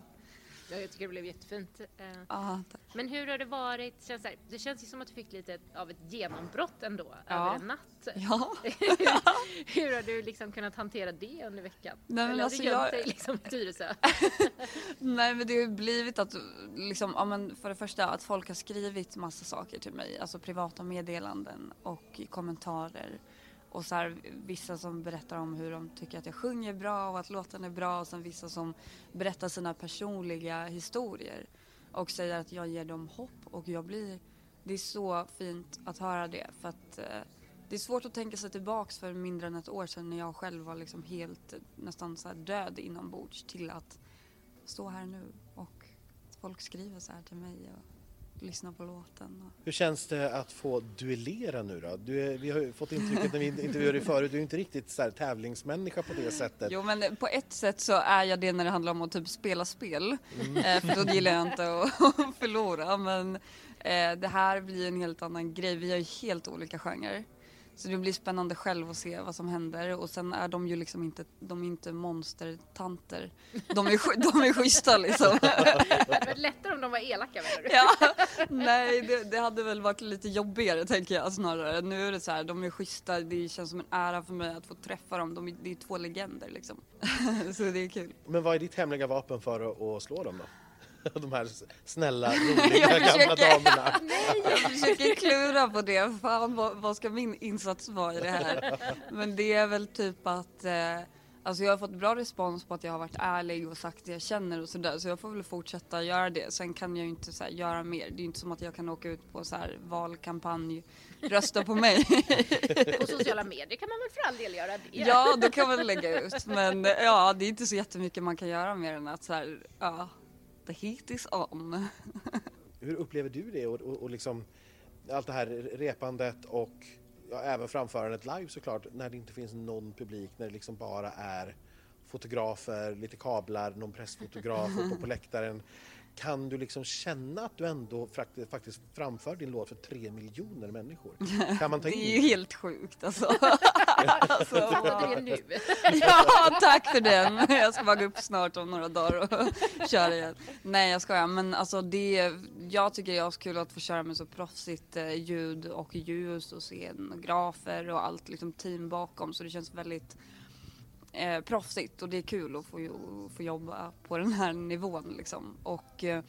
Ja, jag tycker det blev jättefint. Eh, Ja, tack. Men hur har det varit? Känns det, det känns ju som att du fick lite av ett genombrott ändå Ja. över en natt. Ja. hur har du liksom kunnat hantera det under veckan? Nej, men Eller har alltså du gömt jag- dig liksom i Tyresö? Nej men det har ju blivit att liksom, ja, men för det första att folk har skrivit massa saker till mig, alltså privata meddelanden och kommentarer. Och så här, vissa som berättar om hur de tycker att jag sjunger bra och att låten är bra. Och sen vissa som berättar sina personliga historier och säger att jag ger dem hopp. Och jag blir, det är så fint att höra det. För att eh, det är svårt att tänka sig tillbaks för mindre än ett år sedan när jag själv var liksom helt eh, nästan så här död inombords till att stå här nu och folk skriver så här till mig och lyssnar på låten. Hur känns det att få duellera nu då? Du vi har ju fått intrycket när vi intervjuade dig förut, du är inte riktigt så här tävlingsmänniska på det sättet. Jo men på ett sätt så är jag det när det handlar om att typ spela spel. Eh, för då gillar jag inte att att förlora. Men eh, det här blir en helt annan grej. Vi har ju helt olika genrer. Så det blir spännande själv att se vad som händer och sen är de ju liksom inte, de är inte monstertanter. De är, de är schyssta liksom. det hade varit lättare om de var elaka menar du? Ja, nej det, det hade väl varit lite jobbigare tänker jag snarare. Nu är det så här, de är schyssta, det känns som en ära för mig att få träffa dem. De är, det är två legender liksom. Så det är kul. Men vad är ditt hemliga vapen för att, att slå dem då? De här snälla, roliga gamla försöker. damerna. Jag försöker klura på det. Fan vad, vad ska min insats vara i det här? Men det är väl typ att eh, Alltså jag har fått bra respons på att jag har varit ärlig och sagt det jag känner och sådär så jag får väl fortsätta göra det. Sen kan jag ju inte så här, göra mer. Det är ju inte som att jag kan åka ut på så här valkampanj, rösta på mig. På sociala medier kan man väl för all del göra det? Ja, då kan man lägga ut. Men ja, det är inte så jättemycket man kan göra mer än att så här, ja, heat is on. Hur upplever du det och, och, och liksom allt det här repandet och ja, även framförandet live såklart när det inte finns någon publik, när det liksom bara är fotografer, lite kablar, någon pressfotograf uppe på läktaren. Kan du liksom känna att du ändå faktiskt, faktiskt framför din låt för tre miljoner människor? Kan man ta Det in är ju helt sjukt alltså. alltså det nu? Ja, tack för den. Jag ska bara gå upp snart om några dagar och köra igen. Nej, jag skojar. Men alltså det, jag tycker det är kul att få köra med så proffsigt eh, ljud och ljus och scenografer och allt liksom team bakom. Så det känns väldigt eh, proffsigt och det är kul att få, få jobba på den här nivån liksom. Och eh,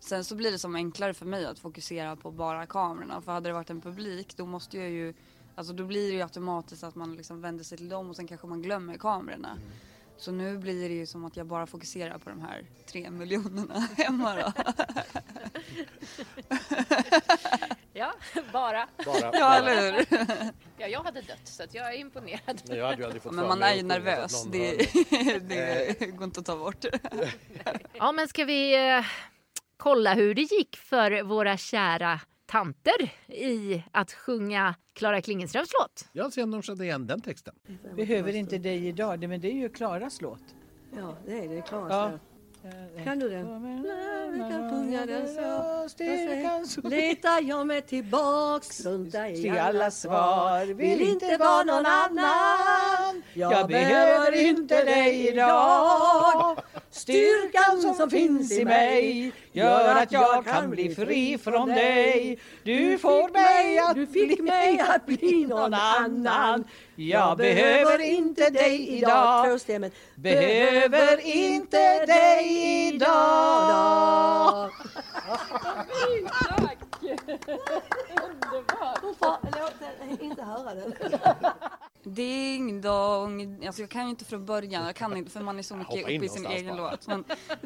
sen så blir det som enklare för mig att fokusera på bara kamerorna. För hade det varit en publik då måste jag ju Alltså då blir det ju automatiskt att man liksom vänder sig till dem och sen kanske man glömmer kamerorna. Mm. Så nu blir det ju som att jag bara fokuserar på de här tre miljonerna hemma då. Ja, bara. bara... Ja eller hur? Ja, jag hade dött så att jag är imponerad. Nej, jag hade ju aldrig fått Men man är ju nervös. Det, det går inte att ta bort. Ja, men ska vi eh, kolla hur det gick för våra kära tanter i att sjunga Klara Klingenströms låt? Jag ser om de kände igen den texten. Behöver inte dig idag, men det är ju Klaras låt. Ja, det är det. Klaras Ja. det. Kan du den? Kan sjunga den så. Styrkan så Letar jag mig tillbaks runt dig till alla svar. Vill inte vara någon annan. Jag behöver inte dig idag. Styrkan som finns i mig gör att jag kan bli fri från dig. Du får mig att Du fick mig att bli någon annan. Jag behöver inte dig idag. Behöver inte dig idag. Hon får låt inte höra den. Ding dong. Alltså jag kan ju inte från början, jag kan inte för man är så mycket uppe i sin egen bara. låt. Men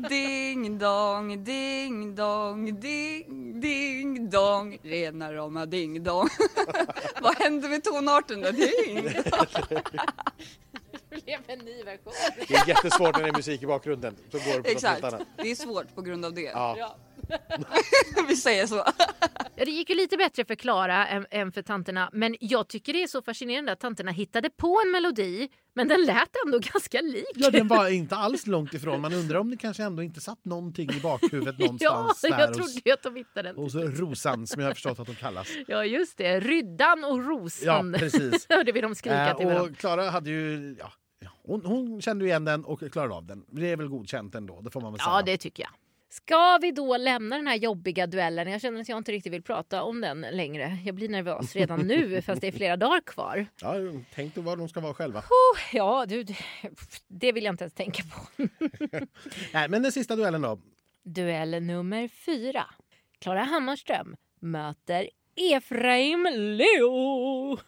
ding dong, ding dong, ding, ding dong. Rena rama ding dong. Vad hände med tonarten då? Ding. Det blev en ny version. Det är jättesvårt när det är musik i bakgrunden. Så går det på Exakt, annat. det är svårt på grund av det. Ja. Vi säger så. Ja, det gick ju lite bättre för Klara än, än för tanterna. Men jag tycker det är så fascinerande att tanterna hittade på en melodi men den lät ändå ganska lik. Ja, den var inte alls långt ifrån. Man undrar om det kanske ändå inte satt någonting i bakhuvudet någonstans ja, jag hos, trodde ju att de hittade den. hos Rosan som jag har förstått att de kallas. Ja, just det. Ryddan och Ja, Rosan. precis. Hörde vi dem skrika Eh, till varandra. och Klara hade ju... Ja, ja, hon, hon kände igen den och klarade av den. Det är väl godkänt ändå, det får man väl säga. Ja, det tycker jag. Ska vi då lämna den här jobbiga duellen? Jag känner att jag inte riktigt vill prata om den längre. Jag blir nervös redan nu fast det är flera dagar kvar. Ja, tänk då vad de ska vara själva. Oh, ja, du, det vill jag inte ens tänka på. Nej, men den sista duellen då. Duell nummer fyra. Klara Hammarström möter Efraim Leo.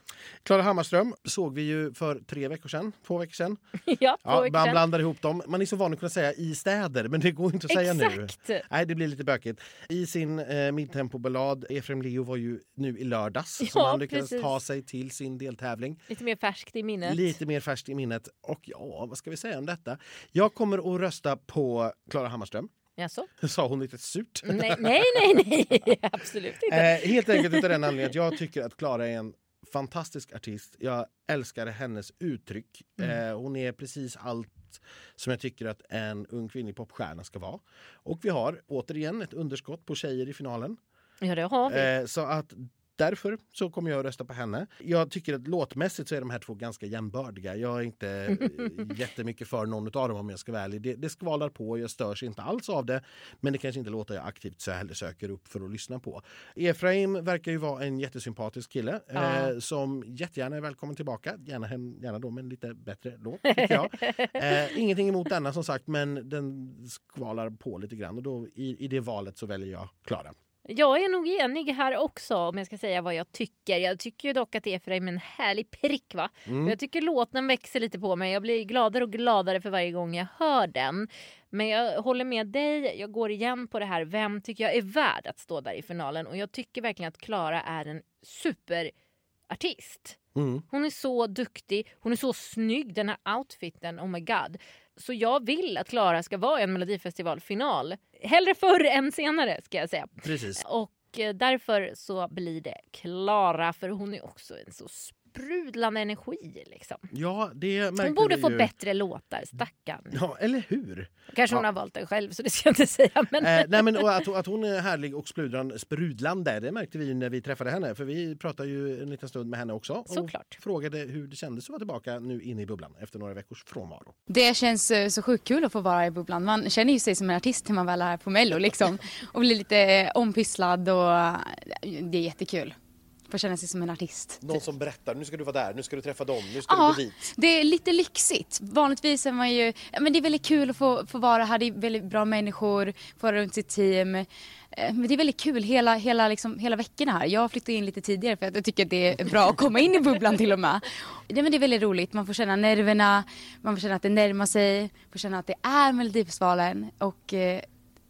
Klara Hammarström såg vi ju för tre veckor sedan, två veckor sedan. ja, två Ja, veckor man sedan. blandar ihop dem. Man är så van att kunna säga i städer, men det går inte att säga nu. Nej, det blir lite bökigt. I sin eh, midtempoballad, Efraim Leo var ju nu i lördags som Ja, han lyckades precis. ta sig till sin deltävling. Lite mer färskt i minnet. Lite mer färskt i minnet. Och ja, vad ska vi säga om detta? Jag kommer att rösta på Klara Hammarström. Jaså? Sa hon lite surt. Nej, nej, nej, nej. absolut inte. Eh, helt enkelt utav den anledningen att jag tycker att Klara är en fantastisk artist. Jag älskar hennes uttryck. Eh, hon är precis allt som jag tycker att en ung kvinnlig popstjärna ska vara. Och vi har återigen ett underskott på tjejer i finalen. Ja, det har vi. Eh, så att därför så kommer jag att rösta på henne. Jag tycker att låtmässigt så är de här två ganska jämbördiga. Jag är inte eh, jättemycket för någon av dem om jag ska vara ärlig. Det, det skvalar på, jag störs inte alls av det. Men det kanske inte låter jag aktivt så hellre söker upp för att lyssna på. Efraim verkar ju vara en jättesympatisk kille Ja. eh, som jättegärna är välkommen tillbaka. Gärna, hem- gärna då med en lite bättre låt, tycker jag. Eh, ingenting emot denna som sagt, men den skvalar på lite grann och då i, i det valet så väljer jag Klara. Jag är nog enig här också om jag ska säga vad jag tycker. Jag tycker dock att Efraim är en härlig prick va. Mm. Jag tycker låten växer lite på mig. Jag blir gladare och gladare för varje gång jag hör den. Men jag håller med dig. Jag går igen på det här. Vem tycker jag är värd att stå där i finalen? Och jag tycker verkligen att Klara är en superartist. Mm. Hon är så duktig, hon är så snygg, den här outfiten, oh my god. Så jag vill att Klara ska vara i en melodifestivalfinal. Hellre förr än senare ska jag säga. Precis. Och eh, därför så blir det Klara för hon är också en så sprudlande energi liksom. Ja, det Hon borde få ju. bättre låtar, stackarn. Ja, eller hur? Kanske hon Ja. har valt den själv så det ska jag inte säga. Men... Eh, nej, men och att, att hon är härlig och sprudlande, det märkte vi ju när vi träffade henne. För vi pratade ju en liten stund med henne också. Och Såklart. frågade hur det kändes att vara tillbaka nu inne i bubblan efter några veckors frånvaro. Det känns eh, så sjukt kul att få vara i bubblan. Man känner ju sig som en artist när man väl är på Mello liksom. Och blir lite eh, ompysslad och eh, det är jättekul. Få känna sig som en artist. Någon som berättar, nu ska du vara där, nu ska du träffa dem, nu ska Ja, du gå dit. det är lite lyxigt. Vanligtvis är man ju, men det är väldigt kul att få, få vara här, det är väldigt bra människor, få vara runt sitt team. Eh, Men det är väldigt kul hela, hela, liksom, hela veckorna här. Jag flyttade in lite tidigare för att jag tycker att det är bra att komma in i bubblan till och med. Det, men det är väldigt roligt, man får känna nerverna, man får känna att det närmar sig, får känna att det är Melodifestivalen och eh,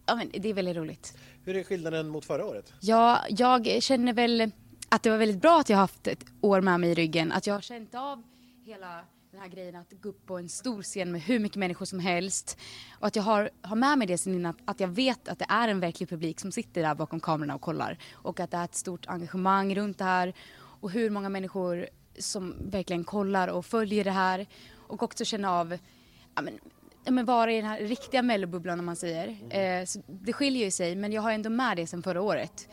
ja, men det är väldigt roligt. Hur är skillnaden mot förra året? Ja, jag känner väl att det var väldigt bra att jag haft ett år med mig i ryggen. Att jag har känt av hela den här grejen att gå upp på en stor scen med hur mycket människor som helst. Och att jag har, har med mig det sen innan, att, jag vet att det är en verklig publik som sitter där bakom kamerorna och kollar. Och att det är ett stort engagemang runt det här. Och hur många människor som verkligen kollar och följer det här. Och också känna av ja, men, ja, men vara i den här riktiga mellobubblan om man säger. Eh, så det skiljer ju sig men jag har ändå med det sen förra året.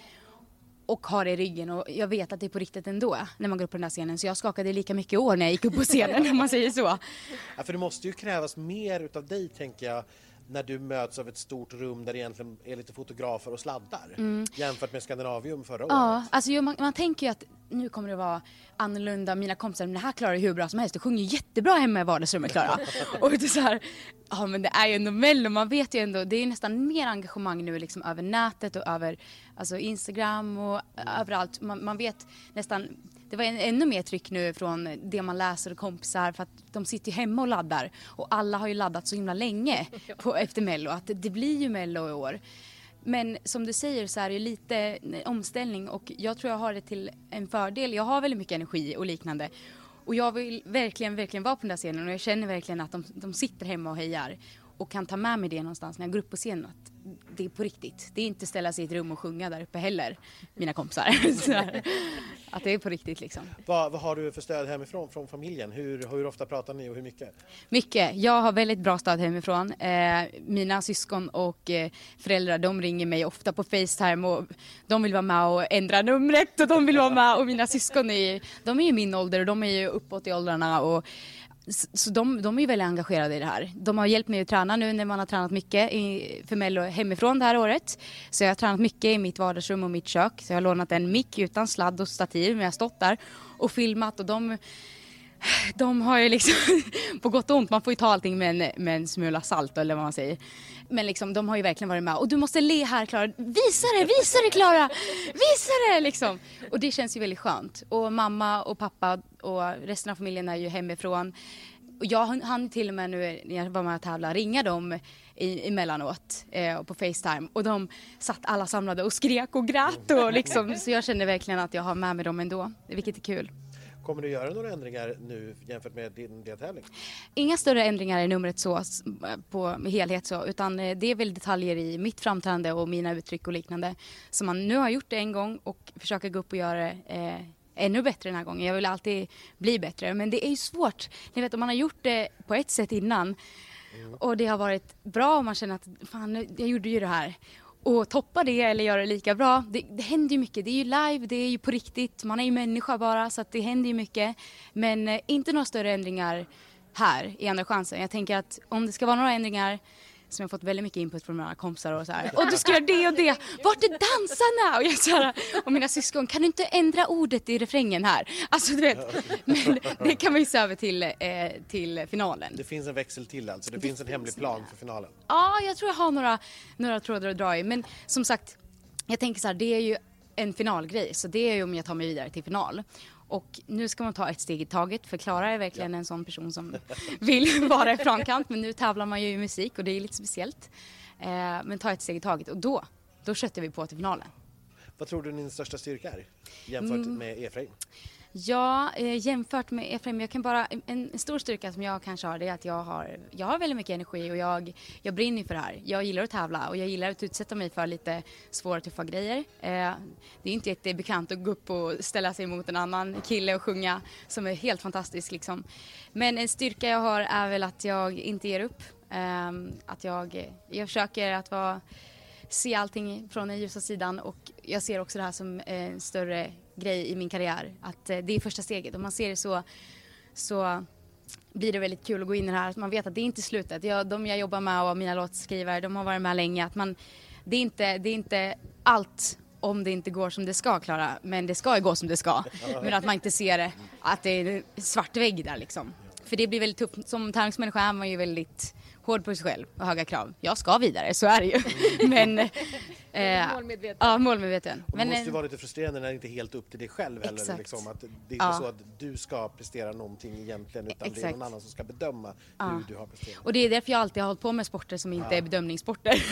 Och har det i ryggen och jag vet att det är på riktigt ändå när man går upp på den där scenen. Så jag skakade lika mycket år när jag gick upp på scenen om man säger så. Ja, för det måste ju krävas mer utav dig, tänker jag, när du möts av ett stort rum där det egentligen är lite fotografer och sladdar jämfört med Skandinavium förra året. Ja, alltså man, man tänker ju att nu kommer det vara annorlunda, mina kompisar, men det här klarar jag hur bra som helst. Du sjunger jättebra hemma i vardagsrummet Klara. och det är så här, ja men det är ju ändå mello, man vet ju ändå, det är nästan mer engagemang nu liksom över nätet och över alltså Instagram och överallt. Man, man vet nästan, det var en, ännu mer tryck nu från det man läser och kompisar för att de sitter ju hemma och laddar och alla har ju laddat så himla länge på, efter mello att det, blir ju mello i år. Men som du säger så är det lite omställning och jag tror jag har det till en fördel. Jag har väldigt mycket energi och liknande. Och jag vill verkligen, verkligen vara på den där scenen och jag känner verkligen att de, de sitter hemma och hejar. Och kan ta med mig det någonstans när jag går upp på scenen. Att det är på riktigt. Det är inte ställa sig i ett rum och sjunga där uppe heller, mina kompisar. Att det är på riktigt liksom. Vad, vad har du för stöd hemifrån från familjen? Hur, hur ofta pratar ni och hur mycket? Mycket. Jag har väldigt bra stöd hemifrån. Eh, mina syskon och eh, föräldrar de ringer mig ofta på Facetime och de vill vara med och ändra numret och de vill vara med och mina syskon är, de är ju min ålder och de är ju uppåt i åldrarna och så de, de är ju väldigt engagerade i det här. De har hjälpt mig att träna nu när man har tränat mycket i, för Mello hemifrån det här året. Så jag har tränat mycket i mitt vardagsrum och mitt kök. Så jag har lånat en mick utan sladd och stativ men jag har stått där och filmat och de de har ju liksom, på gott och ont, man får ju ta allting med en, med en smula salt eller vad man säger. Men liksom, de har ju verkligen varit med. Och du måste le här Klara, visa det, visa det Klara, visa det liksom. Och det känns ju väldigt skönt. Och mamma och pappa och resten av familjen är ju hemifrån. Och jag hann- till och med nu när jag var med och tävlade ringa dem i, emellanåt eh, på Facetime och de satt alla samlade och skrek och grät och liksom så jag känner verkligen att jag har med mig dem ändå, vilket är kul. Kommer du göra några ändringar nu jämfört med din deltävling? Inga större ändringar i numret så på helhet så utan eh, det är väl detaljer i mitt framträdande och mina uttryck och liknande. Så man nu har gjort det en gång och försöker gå upp och göra det eh, ännu bättre den här gången. Jag vill alltid bli bättre men det är ju svårt. Ni vet om man har gjort det på ett sätt innan och det har varit bra och man känner att fan jag gjorde ju det här. Och toppa det eller göra det lika bra, det, det händer ju mycket. Det är ju live, det är ju på riktigt, man är ju människa bara så att det händer ju mycket. Men eh, inte några större ändringar här i Andra chansen. Jag tänker att om det ska vara några ändringar som jag har fått väldigt mycket input från mina kompisar och så här. Och du ska göra det och det. Vart är dansarna? Och, jag så här, och mina syskon, kan du inte ändra ordet i refrängen här? Alltså du vet, men det kan vi ju se över till, eh, till finalen. Det finns en växel till alltså, det, finns en hemlig plan för finalen. Ja, jag tror jag har några, några trådar att dra i. Men som sagt, jag tänker så här, det är ju en finalgrej. Så det är ju om jag tar mig vidare till final. Och nu ska man ta ett steg i taget för Klara är verkligen en sån person som vill vara i framkant. Men nu tävlar man ju i musik och det är lite speciellt. Eh, men ta ett steg i taget och då, då köttar vi på till finalen. Vad tror du din största styrka är jämfört Mm. med Efraim? Ja, eh, jämfört med Efraim, jag kan bara, en, en stor styrka som jag kanske har det är att jag har, jag har väldigt mycket energi och jag, jag brinner för det här. Jag gillar att tävla och jag gillar att utsätta mig för lite svåra, tuffa grejer. Eh, det är inte jättebekant att gå upp och ställa sig mot en annan kille och sjunga som är helt fantastisk liksom. Men en styrka jag har är väl att jag inte ger upp. Eh, att jag, jag försöker att vara se allting från den ljusa sidan och jag ser också det här som en större grej i min karriär. Att eh, det är första steget. Om man ser det så, så blir det väldigt kul att gå in i det här. Att man vet att det är inte slutet. Jag, de jag jobbar med och mina låtskrivare, de har varit med länge. Att man, det, är inte, det är inte allt om det inte går som det ska Klara, men det ska ju gå som det ska. Men att man inte ser det, att det är en svart vägg där liksom. För det blir väldigt tufft. Som tävlingsmänniska är man ju väldigt hård på sig själv och höga krav. Jag ska vidare, så är det ju. Men... Eh, Målmedveten. Ja, målmedveten. Och det Men, måste ju eh, vara lite frustrerande när det inte är helt upp till dig själv heller. Exakt. Liksom, att det är inte Ja. så att du ska prestera någonting egentligen utan det är Exakt. någon annan som ska bedöma Ja. hur du har presterat. och det är därför jag alltid har hållit på med sporter som inte är bedömningssporter.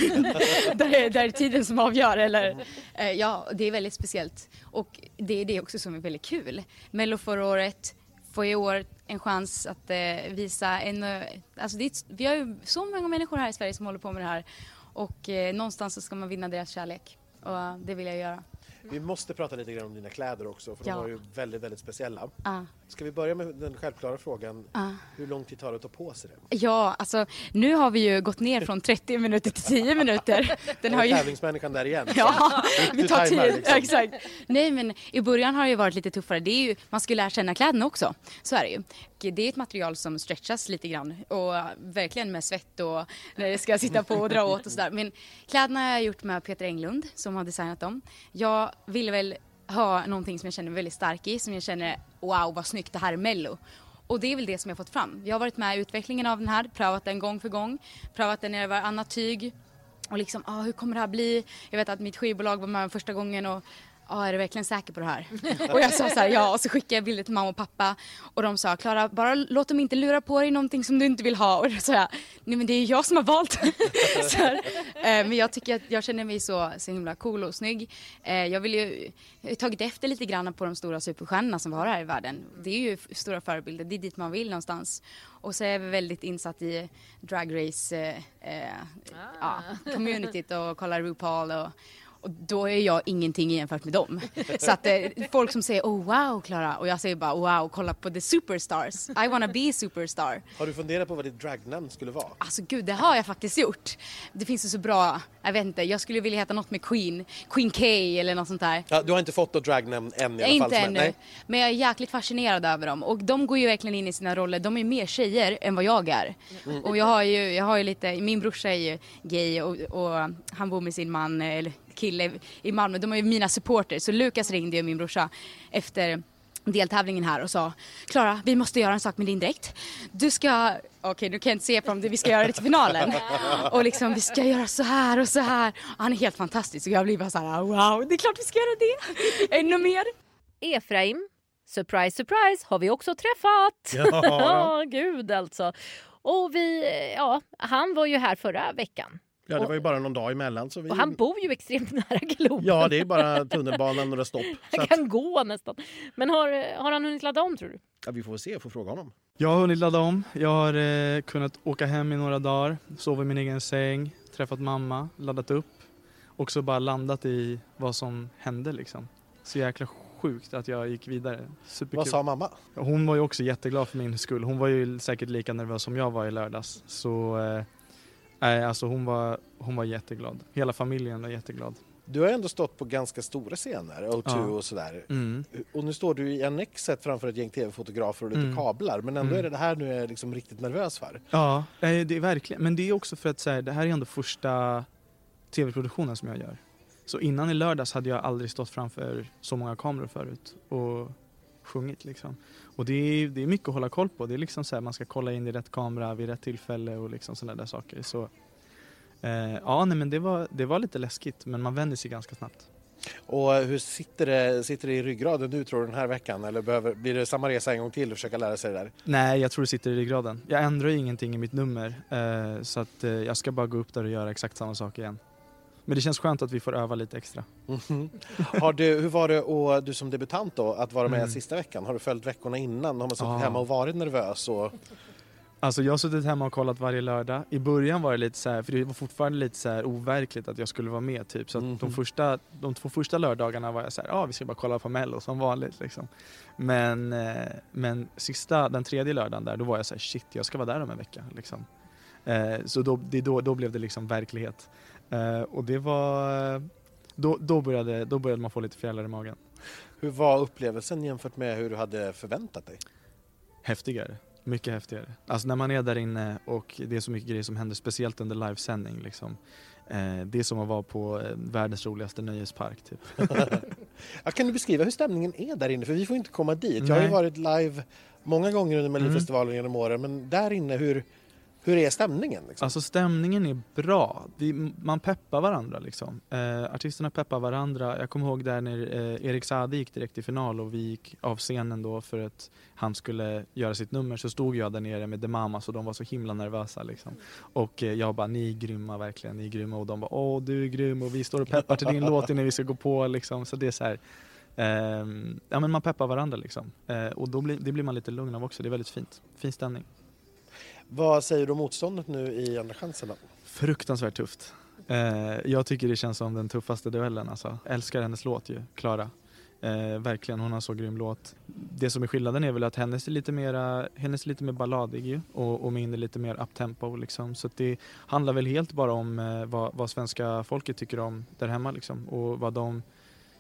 där, är, där är tiden som avgör. Eller, eh, ja, det är väldigt speciellt. Och det är det också som är väldigt kul. Mello förra året, får i år en chans att eh, visa en... Alltså det vi har ju så många människor här i Sverige som håller på med det här. Och eh, någonstans så ska man vinna deras kärlek. Och det vill jag göra. Vi måste prata lite grann om dina kläder också för Ja. de var ju väldigt, väldigt speciella. Ja. Ska vi börja med den självklara frågan? Ja. Hur lång tid tar det att ta på sig den? Ja, alltså nu har vi ju gått ner från 30 minuter till 10 minuter. Den har ju... tävlingsmänniskan där igen? Ja, vi tar tajmar tid. liksom. Ja, exakt. Nej, men i början har det ju varit lite tuffare. Det är ju, man ska ju lära känna kläderna också. Så är det ju det är ett material som stretchas lite grann och verkligen med svett och när det ska sitta på och dra åt och sådär. Men kläderna har jag gjort med Peter Englund som har designat dem. Jag ville väl ha någonting som jag känner mig väldigt stark i, som jag känner wow vad snyggt det här är mello. Och det är väl det som jag fått fram. Jag har varit med i utvecklingen av den här, prövat den gång för gång, prövat den i varannat tyg och liksom, ah, hur kommer det här bli? Jag vet att mitt skivbolag var med första gången och Ja, är du verkligen säker på det här? och jag sa så här, ja, och så skickade jag bilder till mamma och pappa och de sa, Klara, bara låt dem inte lura på dig någonting som du inte vill ha. Och då sa jag, nej men det är jag som har valt. här, eh, men jag tycker att jag känner mig så, så himla cool och snygg. Eh, jag vill ju, jag har tagit efter lite grann på de stora superstjärnorna som vi har här i världen. Det är ju stora förebilder, det är dit man vill någonstans. Och så är vi väldigt insatt i dragrace eh, eh, ja, communityt och kollar RuPaul och och då är jag ingenting jämfört med dem. Så att eh, folk som säger oh wow Klara och jag säger bara wow kolla på the superstars. I wanna be superstar. Har du funderat på vad ditt dragnamn skulle vara? Alltså gud det har jag faktiskt gjort. Det finns ju så bra, jag vet inte, jag skulle vilja heta något med Queen, Queen K eller något sånt där. Ja, du har inte fått något dragnamn än i alla Inte fall? är- ännu, nej. men jag är jäkligt fascinerad över dem och de går ju verkligen in i sina roller. De är mer tjejer än vad jag är. Mm. Och jag har ju, jag har ju lite, min brorsa är ju gay och, och han bor med sin man, eller kille i Malmö. De är ju mina supporters. Så Lukas ringde ju min brorsa efter deltävlingen här och sa Klara, vi måste göra en sak med din dräkt. Du ska, okej nu kan jag inte se från det, vi ska göra det till finalen. Och liksom vi ska göra så här och så här. Och han är helt fantastisk och jag blir bara så här wow, det är klart vi ska göra det. Ännu mer. Efraim, surprise surprise, har vi också träffat. Ja. Ja, gud alltså. Och vi, ja, han var ju här förra veckan. Ja, det var ju bara någon dag emellan. Så vi... Och han bor ju extremt nära Globen. Ja, det är bara tunnelbanan några stopp. Så Han att, kan gå nästan. Men har, har han hunnit ladda om tror du? ja, vi får se, jag får fråga honom. Jag har hunnit ladda om. Jag har eh, kunnat åka hem i några dagar, sova i min egen säng, träffat mamma, laddat upp och så bara landat i vad som hände liksom. Så jäkla sjukt att jag gick vidare. Superkul. Vad sa mamma? Hon var ju också jätteglad för min skull. Hon var ju säkert lika nervös som jag var i lördags. Så eh, nej, alltså hon var, hon var jätteglad. Hela familjen var jätteglad. Du har ändå stått på ganska stora scener, O2 Ja. och sådär. Mm. Och nu står du i Annexet framför ett gäng tv-fotografer och lite Mm. kablar. Men ändå Mm. är det det här nu är liksom riktigt nervös för. Ja, eh, det är verkligen. Men det är också för att så här, det här är ändå första tv-produktionen som jag gör. Så innan i lördags hade jag aldrig stått framför så många kameror förut och sjungit liksom. Och det är, det är mycket att hålla koll på. Det är liksom så här, man ska kolla in i rätt kamera vid rätt tillfälle och liksom sådana där saker. Så eh, ja, nej men det var, det var lite läskigt men man vänjer sig ganska snabbt. Och hur sitter det, sitter det i ryggraden nu tror du den här veckan? Eller behöver, blir det samma resa en gång till och försöka lära sig det där? Nej, jag tror det sitter i ryggraden. Jag ändrar ju ingenting i mitt nummer eh, så att eh, jag ska bara gå upp där och göra exakt samma sak igen. Men det känns skönt att vi får öva lite extra. Mhm. Har du, hur var det och du som debutant då att vara med Mm. sista veckan? Har du följt veckorna innan? Har man suttit Ja. hemma och varit nervös? Och... Alltså jag har suttit hemma och kollat varje lördag. I början var det lite så här, för det var fortfarande lite så här overkligt att jag skulle vara med typ. Så Mhm. de, första, de två första lördagarna var jag så här, ja ah, vi ska bara kolla på Mello som vanligt liksom. Men, eh, men sista, den tredje lördagen där, då var jag så här, shit jag ska vara där om en vecka liksom. Eh, så då, det, då, då blev det liksom verklighet. Eh, och det var, då, då, började, då började man få lite fjällar i magen. Hur var upplevelsen jämfört med hur du hade förväntat dig? häftigare. Mycket häftigare. Alltså när man är där inne och det är så mycket grejer som händer, speciellt under livesändning liksom. Eh, det är som att vara på eh, världens roligaste nöjespark typ. Ja, kan du beskriva hur stämningen är där inne? För vi får inte komma dit. Jag har ju Nej. varit live många gånger under Melodifestivalen genom åren men där inne, hur, hur är stämningen? Liksom? Alltså stämningen är bra. Vi, man peppar varandra liksom. Eh, artisterna peppar varandra. Jag kommer ihåg där när eh, Erik Saade gick direkt till final och vi gick av scenen då för att han skulle göra sitt nummer så stod jag där nere med The Mamas och de var så himla nervösa liksom. Och eh, jag bara, ni är grymma verkligen, ni är grymma och de bara, åh du är grym och vi står och peppar till din låt innan vi ska gå på liksom. Så det är så här. ehm, ja men man peppar varandra liksom. Eh, och då blir, det blir man lite lugn av också. Det är väldigt fint. Fin stämning. Vad säger du om motståndet nu i Andra chansen? Då? Fruktansvärt tufft. Eh, jag tycker det känns som den tuffaste duellen alltså. Älskar hennes låt ju, Klara. Eh, verkligen, hon har så grym låt. Det som är skillnaden är väl att hennes är lite, mera, hennes är lite mer balladig ju och, och min är lite mer uptempo liksom. Så det handlar väl helt bara om eh, vad, vad svenska folket tycker om där hemma liksom och vad de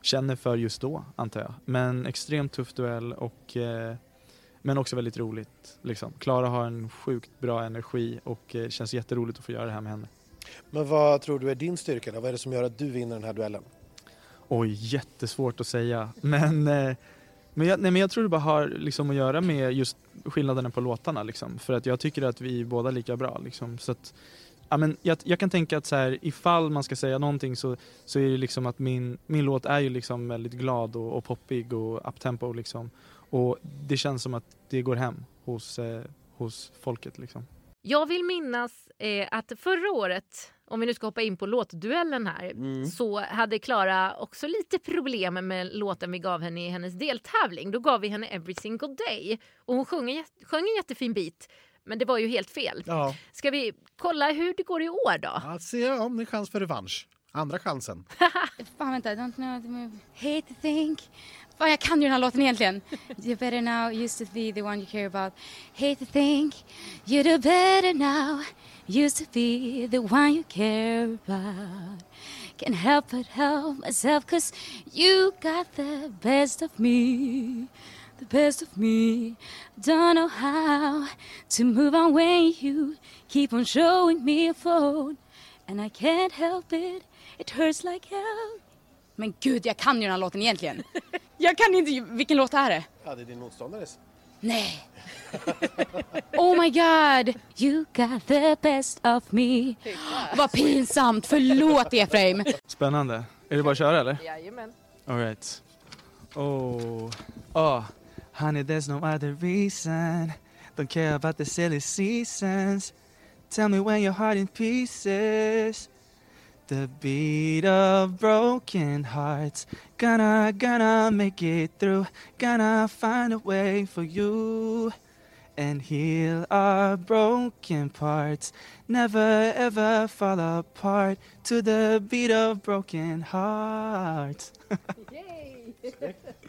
känner för just då antar jag. Men extremt tuff duell och eh, men också väldigt roligt. Liksom. Klara har en sjukt bra energi och eh, det känns jätteroligt att få göra det här med henne. Men vad tror du är din styrka då? Vad är det som gör att du vinner den här duellen? Oj, jättesvårt att säga. Men, eh, men, jag, nej, men jag tror det bara har liksom att göra med just skillnaderna på låtarna. Liksom. För att jag tycker att vi är båda lika bra. Liksom. Så att, ja, men jag, jag kan tänka att så här, ifall man ska säga någonting så, så är det liksom att min, min låt är ju liksom väldigt glad och, och poppig och uptempo. Liksom. Och det känns som att det går hem hos, eh, hos folket. Liksom. Jag vill minnas eh, att förra året, om vi nu ska hoppa in på låtduellen här, Mm. så hade Klara också lite problem med låten vi gav henne i hennes deltävling. Då gav vi henne Every single day och hon sjöng sjöng en jättefin bit. Men det var ju helt fel. Ja, Ska vi kolla hur det går i år då? att se om det är chans för revansch. Andra chansen. Fan vänta, don't know. Hate to think. Fan jag kan ju den här låten egentligen. You better now, used to be the one you care about. Hate to think. You do better now. Used to be the one you care about. Can't help but help myself cause you got the best of me. The best of me. Don't know how to move on when you keep on showing me a phone. And I can't help it. It hurts like hell. Men gud, jag kan ju den här låten egentligen. Jag kan inte, vilken låt är det? Ja, det är din motståndares. Nej. Oh my god, you got the best of me. Vad pinsamt, förlåt Efraim. Spännande. Är det bara att köra eller? Jajamän. Alright. Oh. Oh. Honey, there's no other reason. Don't care about the silly seasons. Tell me when your heart in pieces. The beat of broken hearts. Gonna, gonna make it through. Gonna find a way for you. And heal our broken parts. Never ever fall apart. To the beat of broken hearts.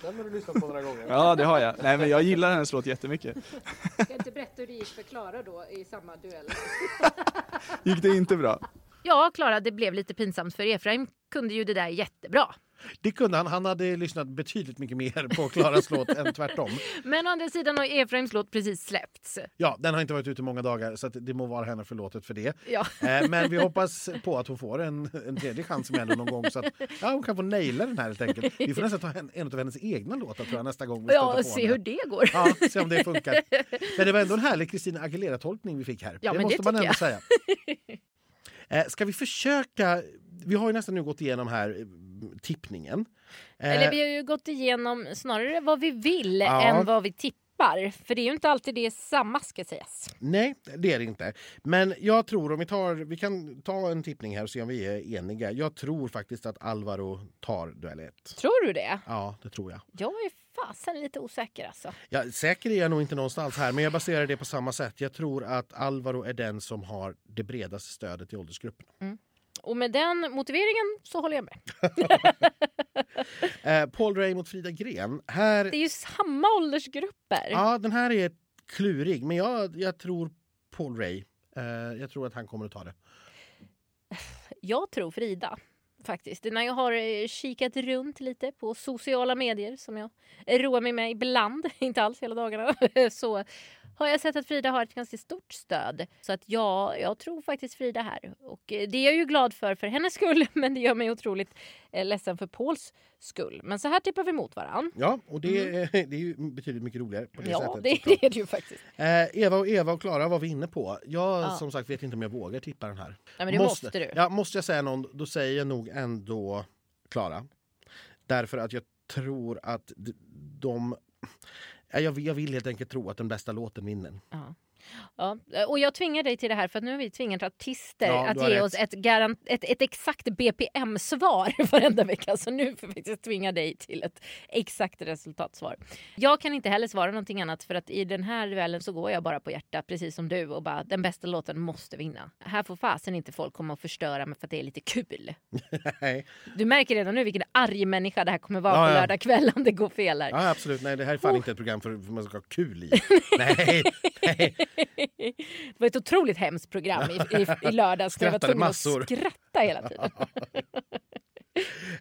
Den har du lyssnat på några gånger. Ja, det har jag. Nej, men jag gillar hennes låt jättemycket. Ska inte berätta hur det gick för Klara då i samma duell? Gick det inte bra? Ja, Klara, det blev lite pinsamt för Efraim kunde ju det där jättebra. Det kunde han. Han hade lyssnat betydligt mycket mer på Klaras låt än tvärtom. Men å andra sidan har Efraims låt precis släppts. Ja, den har inte varit ute många dagar så det må vara henne förlåtet för det. Ja. Eh, Men vi hoppas på att hon får en, en tredje chans med henne någon gång så att ja, hon kan få naila den här helt enkelt. Vi får nästan ta en, en av hennes egna låtar tror jag nästa gång. vi Ja, på se henne. hur det går. Ja, se om det funkar. Men det var ändå en härlig Kristina Aguilera-tolkning vi fick här. Ja, det men det måste man ändå jag. säga. Eh, Ska vi försöka... Vi har ju nästan nu gått igenom här eh, tippningen. Eh, Eller vi har ju gått igenom snarare vad vi vill Ja. än vad vi tippar. För det är ju inte alltid det samma ska sägas. Nej, det är det inte. Men jag tror, om vi tar... Vi kan ta en tippning här och se om vi är eniga. Jag tror faktiskt att Alvaro tar duell 1. Tror du det? Ja, det tror jag. Jag är fasen lite osäker alltså. Ja, säker är jag nog inte någonstans här, men jag baserar det på samma sätt. Jag tror att Alvaro är den som har det bredaste stödet i åldersgruppen. Och med den motiveringen så håller jag med. Eh, Paul Ray mot Frida Gren. Här, Det är ju samma åldersgrupper. ja, den här är klurig, men jag, jag tror Paul Ray. Eh, jag tror att han kommer att ta det. Jag tror Frida. Faktiskt. När jag har eh, kikat runt lite på sociala medier som jag roar mig med ibland, inte alls hela dagarna, så har jag sett att Frida har ett ganska stort stöd. Så att ja, jag tror faktiskt Frida här. Och eh, det är jag ju glad för för hennes skull, men det gör mig otroligt eh, ledsen för Pauls skull. Men så här tippar vi mot varann. Ja, och det, är- det är ju betydligt mycket roligare på det Ja, sättet. det, det är det ju faktiskt. Eh, Eva och Eva och Klara var vi inne på. Jag Ja. som sagt vet inte om jag vågar tippa den här. Ja, men det måste, du. Ja, måste jag säga någon, då säger jag nog ändå Klara. Därför att jag tror att de... Jag vill, jag vill helt enkelt tro att den bästa låten vinner. Ja. Ja, och jag tvingar dig till det här för att nu har vi tvingat artister Ja, att ge rätt. oss ett, garant, ett, ett exakt BPM-svar varenda vecka. Så nu får jag faktiskt tvinga dig till ett exakt resultatsvar. Jag kan inte heller svara någonting annat för att i den här duellen så går jag bara på hjärta precis som du och bara den bästa låten måste vinna. Här får fasen inte folk komma och förstöra mig för att det är lite kul. Nej, Du märker redan nu vilken arg människa det här kommer vara Ja, på lördag kväll om det går fel här. ja, absolut. Nej, det här är fan Oh. inte ett program för, för man ska ha kul i. nej, nej. Det var ett otroligt hemskt program i, i, i lördags. när jag var Skrattade tvungen massor. att skratta hela tiden.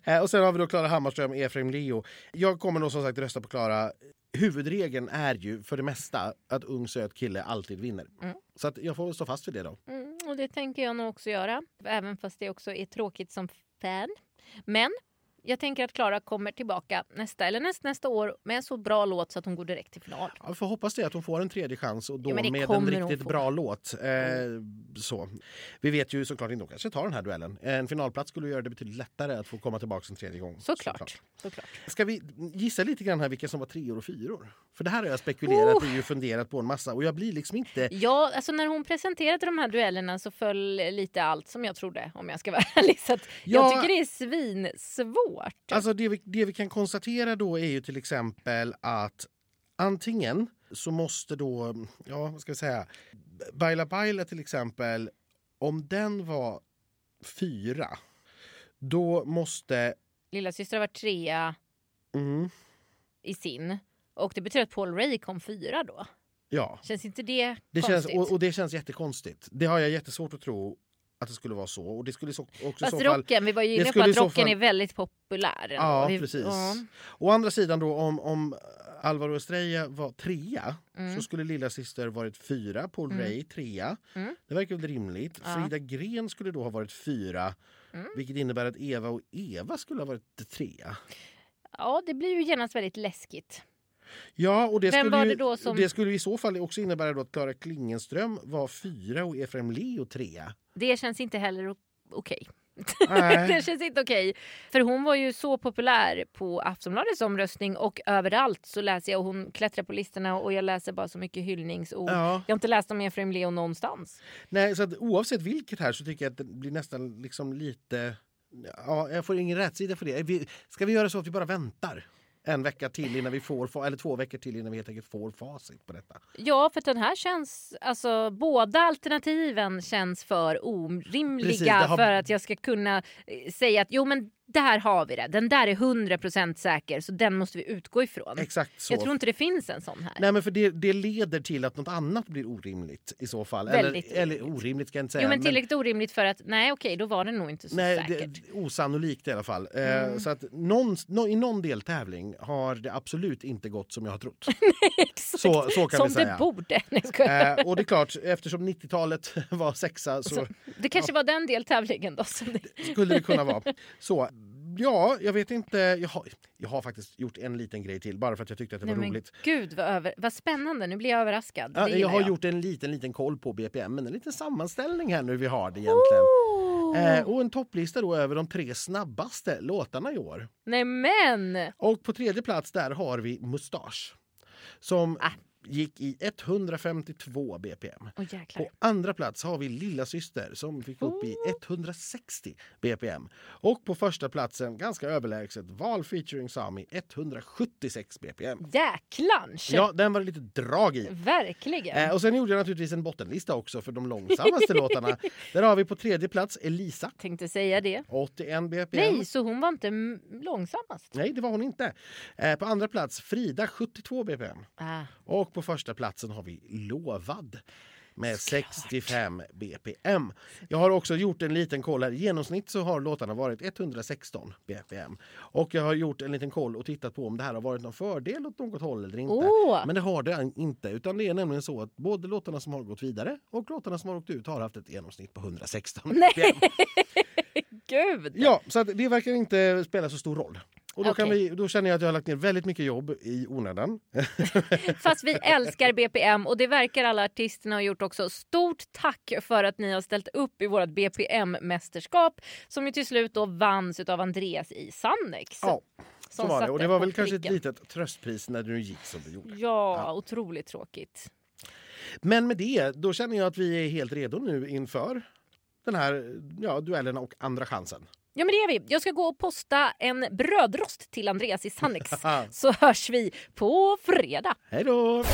Eh, och sen har vi då Klara Hammarström Efraim Leo. Jag kommer då som sagt rösta på Klara. huvudregeln är ju för det mesta att ung söt kille alltid vinner. Mm. Så att jag får stå fast vid det då. Mm, och det tänker jag nog också göra. Även fast det också är tråkigt som fan. Men jag tänker att Klara kommer tillbaka nästa eller näst, nästa år med en så bra låt så att hon går direkt till final. Jag får hoppas det att hon får en tredje chans och då Ja, med en riktigt bra låt. Eh, så. Vi vet ju såklart inte, hon kanske tar den här duellen. En finalplats skulle göra det betydligt lättare att få komma tillbaka en tredje gång. Såklart. Såklart. Ska vi gissa lite grann här vilka som var treor och fyror? För det här har jag spekulerat Oh. och ju funderat på en massa och jag blir liksom inte... Ja, alltså när hon presenterade de här duellerna så föll lite allt som jag trodde om jag ska vara ärlig. Så att jag Ja. tycker det är svinsvårt. Alltså det vi, det vi kan konstatera då är ju till exempel att antingen så måste då, ja vad ska vi säga, Baila Baila till exempel, om den var fyra, då måste... Lilla syster var trea Mm, i sin. Och det betyder att Paul Ray kom fyra då. ja, Känns inte det, det konstigt? känns, och, och det känns jättekonstigt. Det har jag jättesvårt att tro att det skulle vara så. Och det skulle så, också Fast fall... rocken, vi var ju inne på att rocken fall- är väldigt populär. ändå. Ja, vi, precis. ja. Å andra sidan då om, om Alvaro Estrella var trea Mm. så skulle lilla syster varit fyra, Paul Mm. Ray trea. Mm. Det verkar väl rimligt. Ja. Frida Gren skulle då ha varit fyra Mm. vilket innebär att Eva och Eva skulle ha varit trea. ja, det blir ju genast väldigt läskigt. Ja, och det Vem skulle, det då som- det skulle i så fall också innebära då att Klara Klingenström var fyra och Efraim Leo trea. Det känns inte heller okej. Nej. det känns inte okej. För hon var ju så populär på Aftonbladets omröstning och överallt så läser jag och hon klättrar på listorna och jag läser bara så mycket hyllningsord. Ja. Jag har inte läst om Efraim Leo någonstans. Nej, så att oavsett vilket här så tycker jag att det blir nästan liksom lite... Ja, jag får ingen rätsida för det. Ska vi göra så att vi bara väntar en vecka till innan vi får, eller två veckor till innan vi helt enkelt får facit på detta? Ja, för den här känns... Alltså, båda alternativen känns för orimliga Precis, har- för att jag ska kunna eh, säga att jo men där har vi det. Den där är 100% säker så den måste vi utgå ifrån. Exakt så. Jag tror inte det finns en sån här. Nej, men för det, det leder till att något annat blir orimligt i så fall. Väldigt eller, eller orimligt ska jag inte säga. Jo men tillräckligt orimligt för att nej okej då var det nog inte så Nej, säkert. det, osannolikt i alla fall. Eh, Mm. Så att någon, nå- i någon deltävling har det absolut inte gått som jag har trott. Exakt. Så, så kan Som vi säga. det borde. Nej. Eh, och det är klart, eftersom 90-talet var sexa så Det kanske var den deltävlingen då. Som det... skulle det kunna vara. Så, ja, jag vet inte. Jag har, jag har faktiskt gjort en liten grej till bara för att jag tyckte att det Nej, var men roligt. gud vad, över... vad spännande, nu blir jag överraskad. Ja, jag har jag. gjort en liten, liten koll på BPM, en liten sammanställning här nu vi har det egentligen. Oh! Eh, och en topplista då över de tre snabbaste låtarna i år. Nej men! Och på tredje plats där har vi Mustasch. Som Ah. Gick i 152 BPM. Jäklar. På andra plats har vi Lilla Syster som fick upp i 160 BPM. Och på första platsen, ganska överlägset, Val featuring Sami 176 BPM. Jäklansch! Ja, den var det lite drag i. Verkligen. Eh, och sen gjorde jag naturligtvis en bottenlista också för de långsammaste låtarna. Där har vi på tredje plats Elisa, Tänkte säga det. 81 BPM. Nej, så hon var inte långsammast? Nej, det var hon inte. Eh, på andra plats Frida, 72 BPM. Ah. Och på första platsen har vi Lovad med 65 BPM. Jag har också gjort en liten koll här. I genomsnitt så har låtarna varit 116 BPM. Och jag har gjort en liten koll och tittat på om det här har varit någon fördel åt något håll eller inte. Åh! Men det har det inte. Utan det är nämligen så att både låtarna som har gått vidare och låtarna som har åkt ut har haft ett genomsnitt på 116 Nej. BPM. Gud! Ja, så att det verkar inte spela så stor roll. Och då, Okej. vi, då känner jag att jag har lagt ner väldigt mycket jobb i onödan. Fast vi älskar BPM och det verkar alla artisterna ha gjort också. Stort tack för att ni har ställt upp i vårt BPM-mästerskap som ju till slut då vanns av Andreas i Sannex. Ja, så var det. Och det var väl kanske ett litet tröstpris när du gick som du gjorde. Ja, otroligt tråkigt. Men med det, då känner jag att vi är helt redo nu inför den här ja, duellen och andra chansen. Ja men det är vi. Jag ska gå och posta en brödrost till Andreas i Sannex så hörs vi på fredag. Hej då!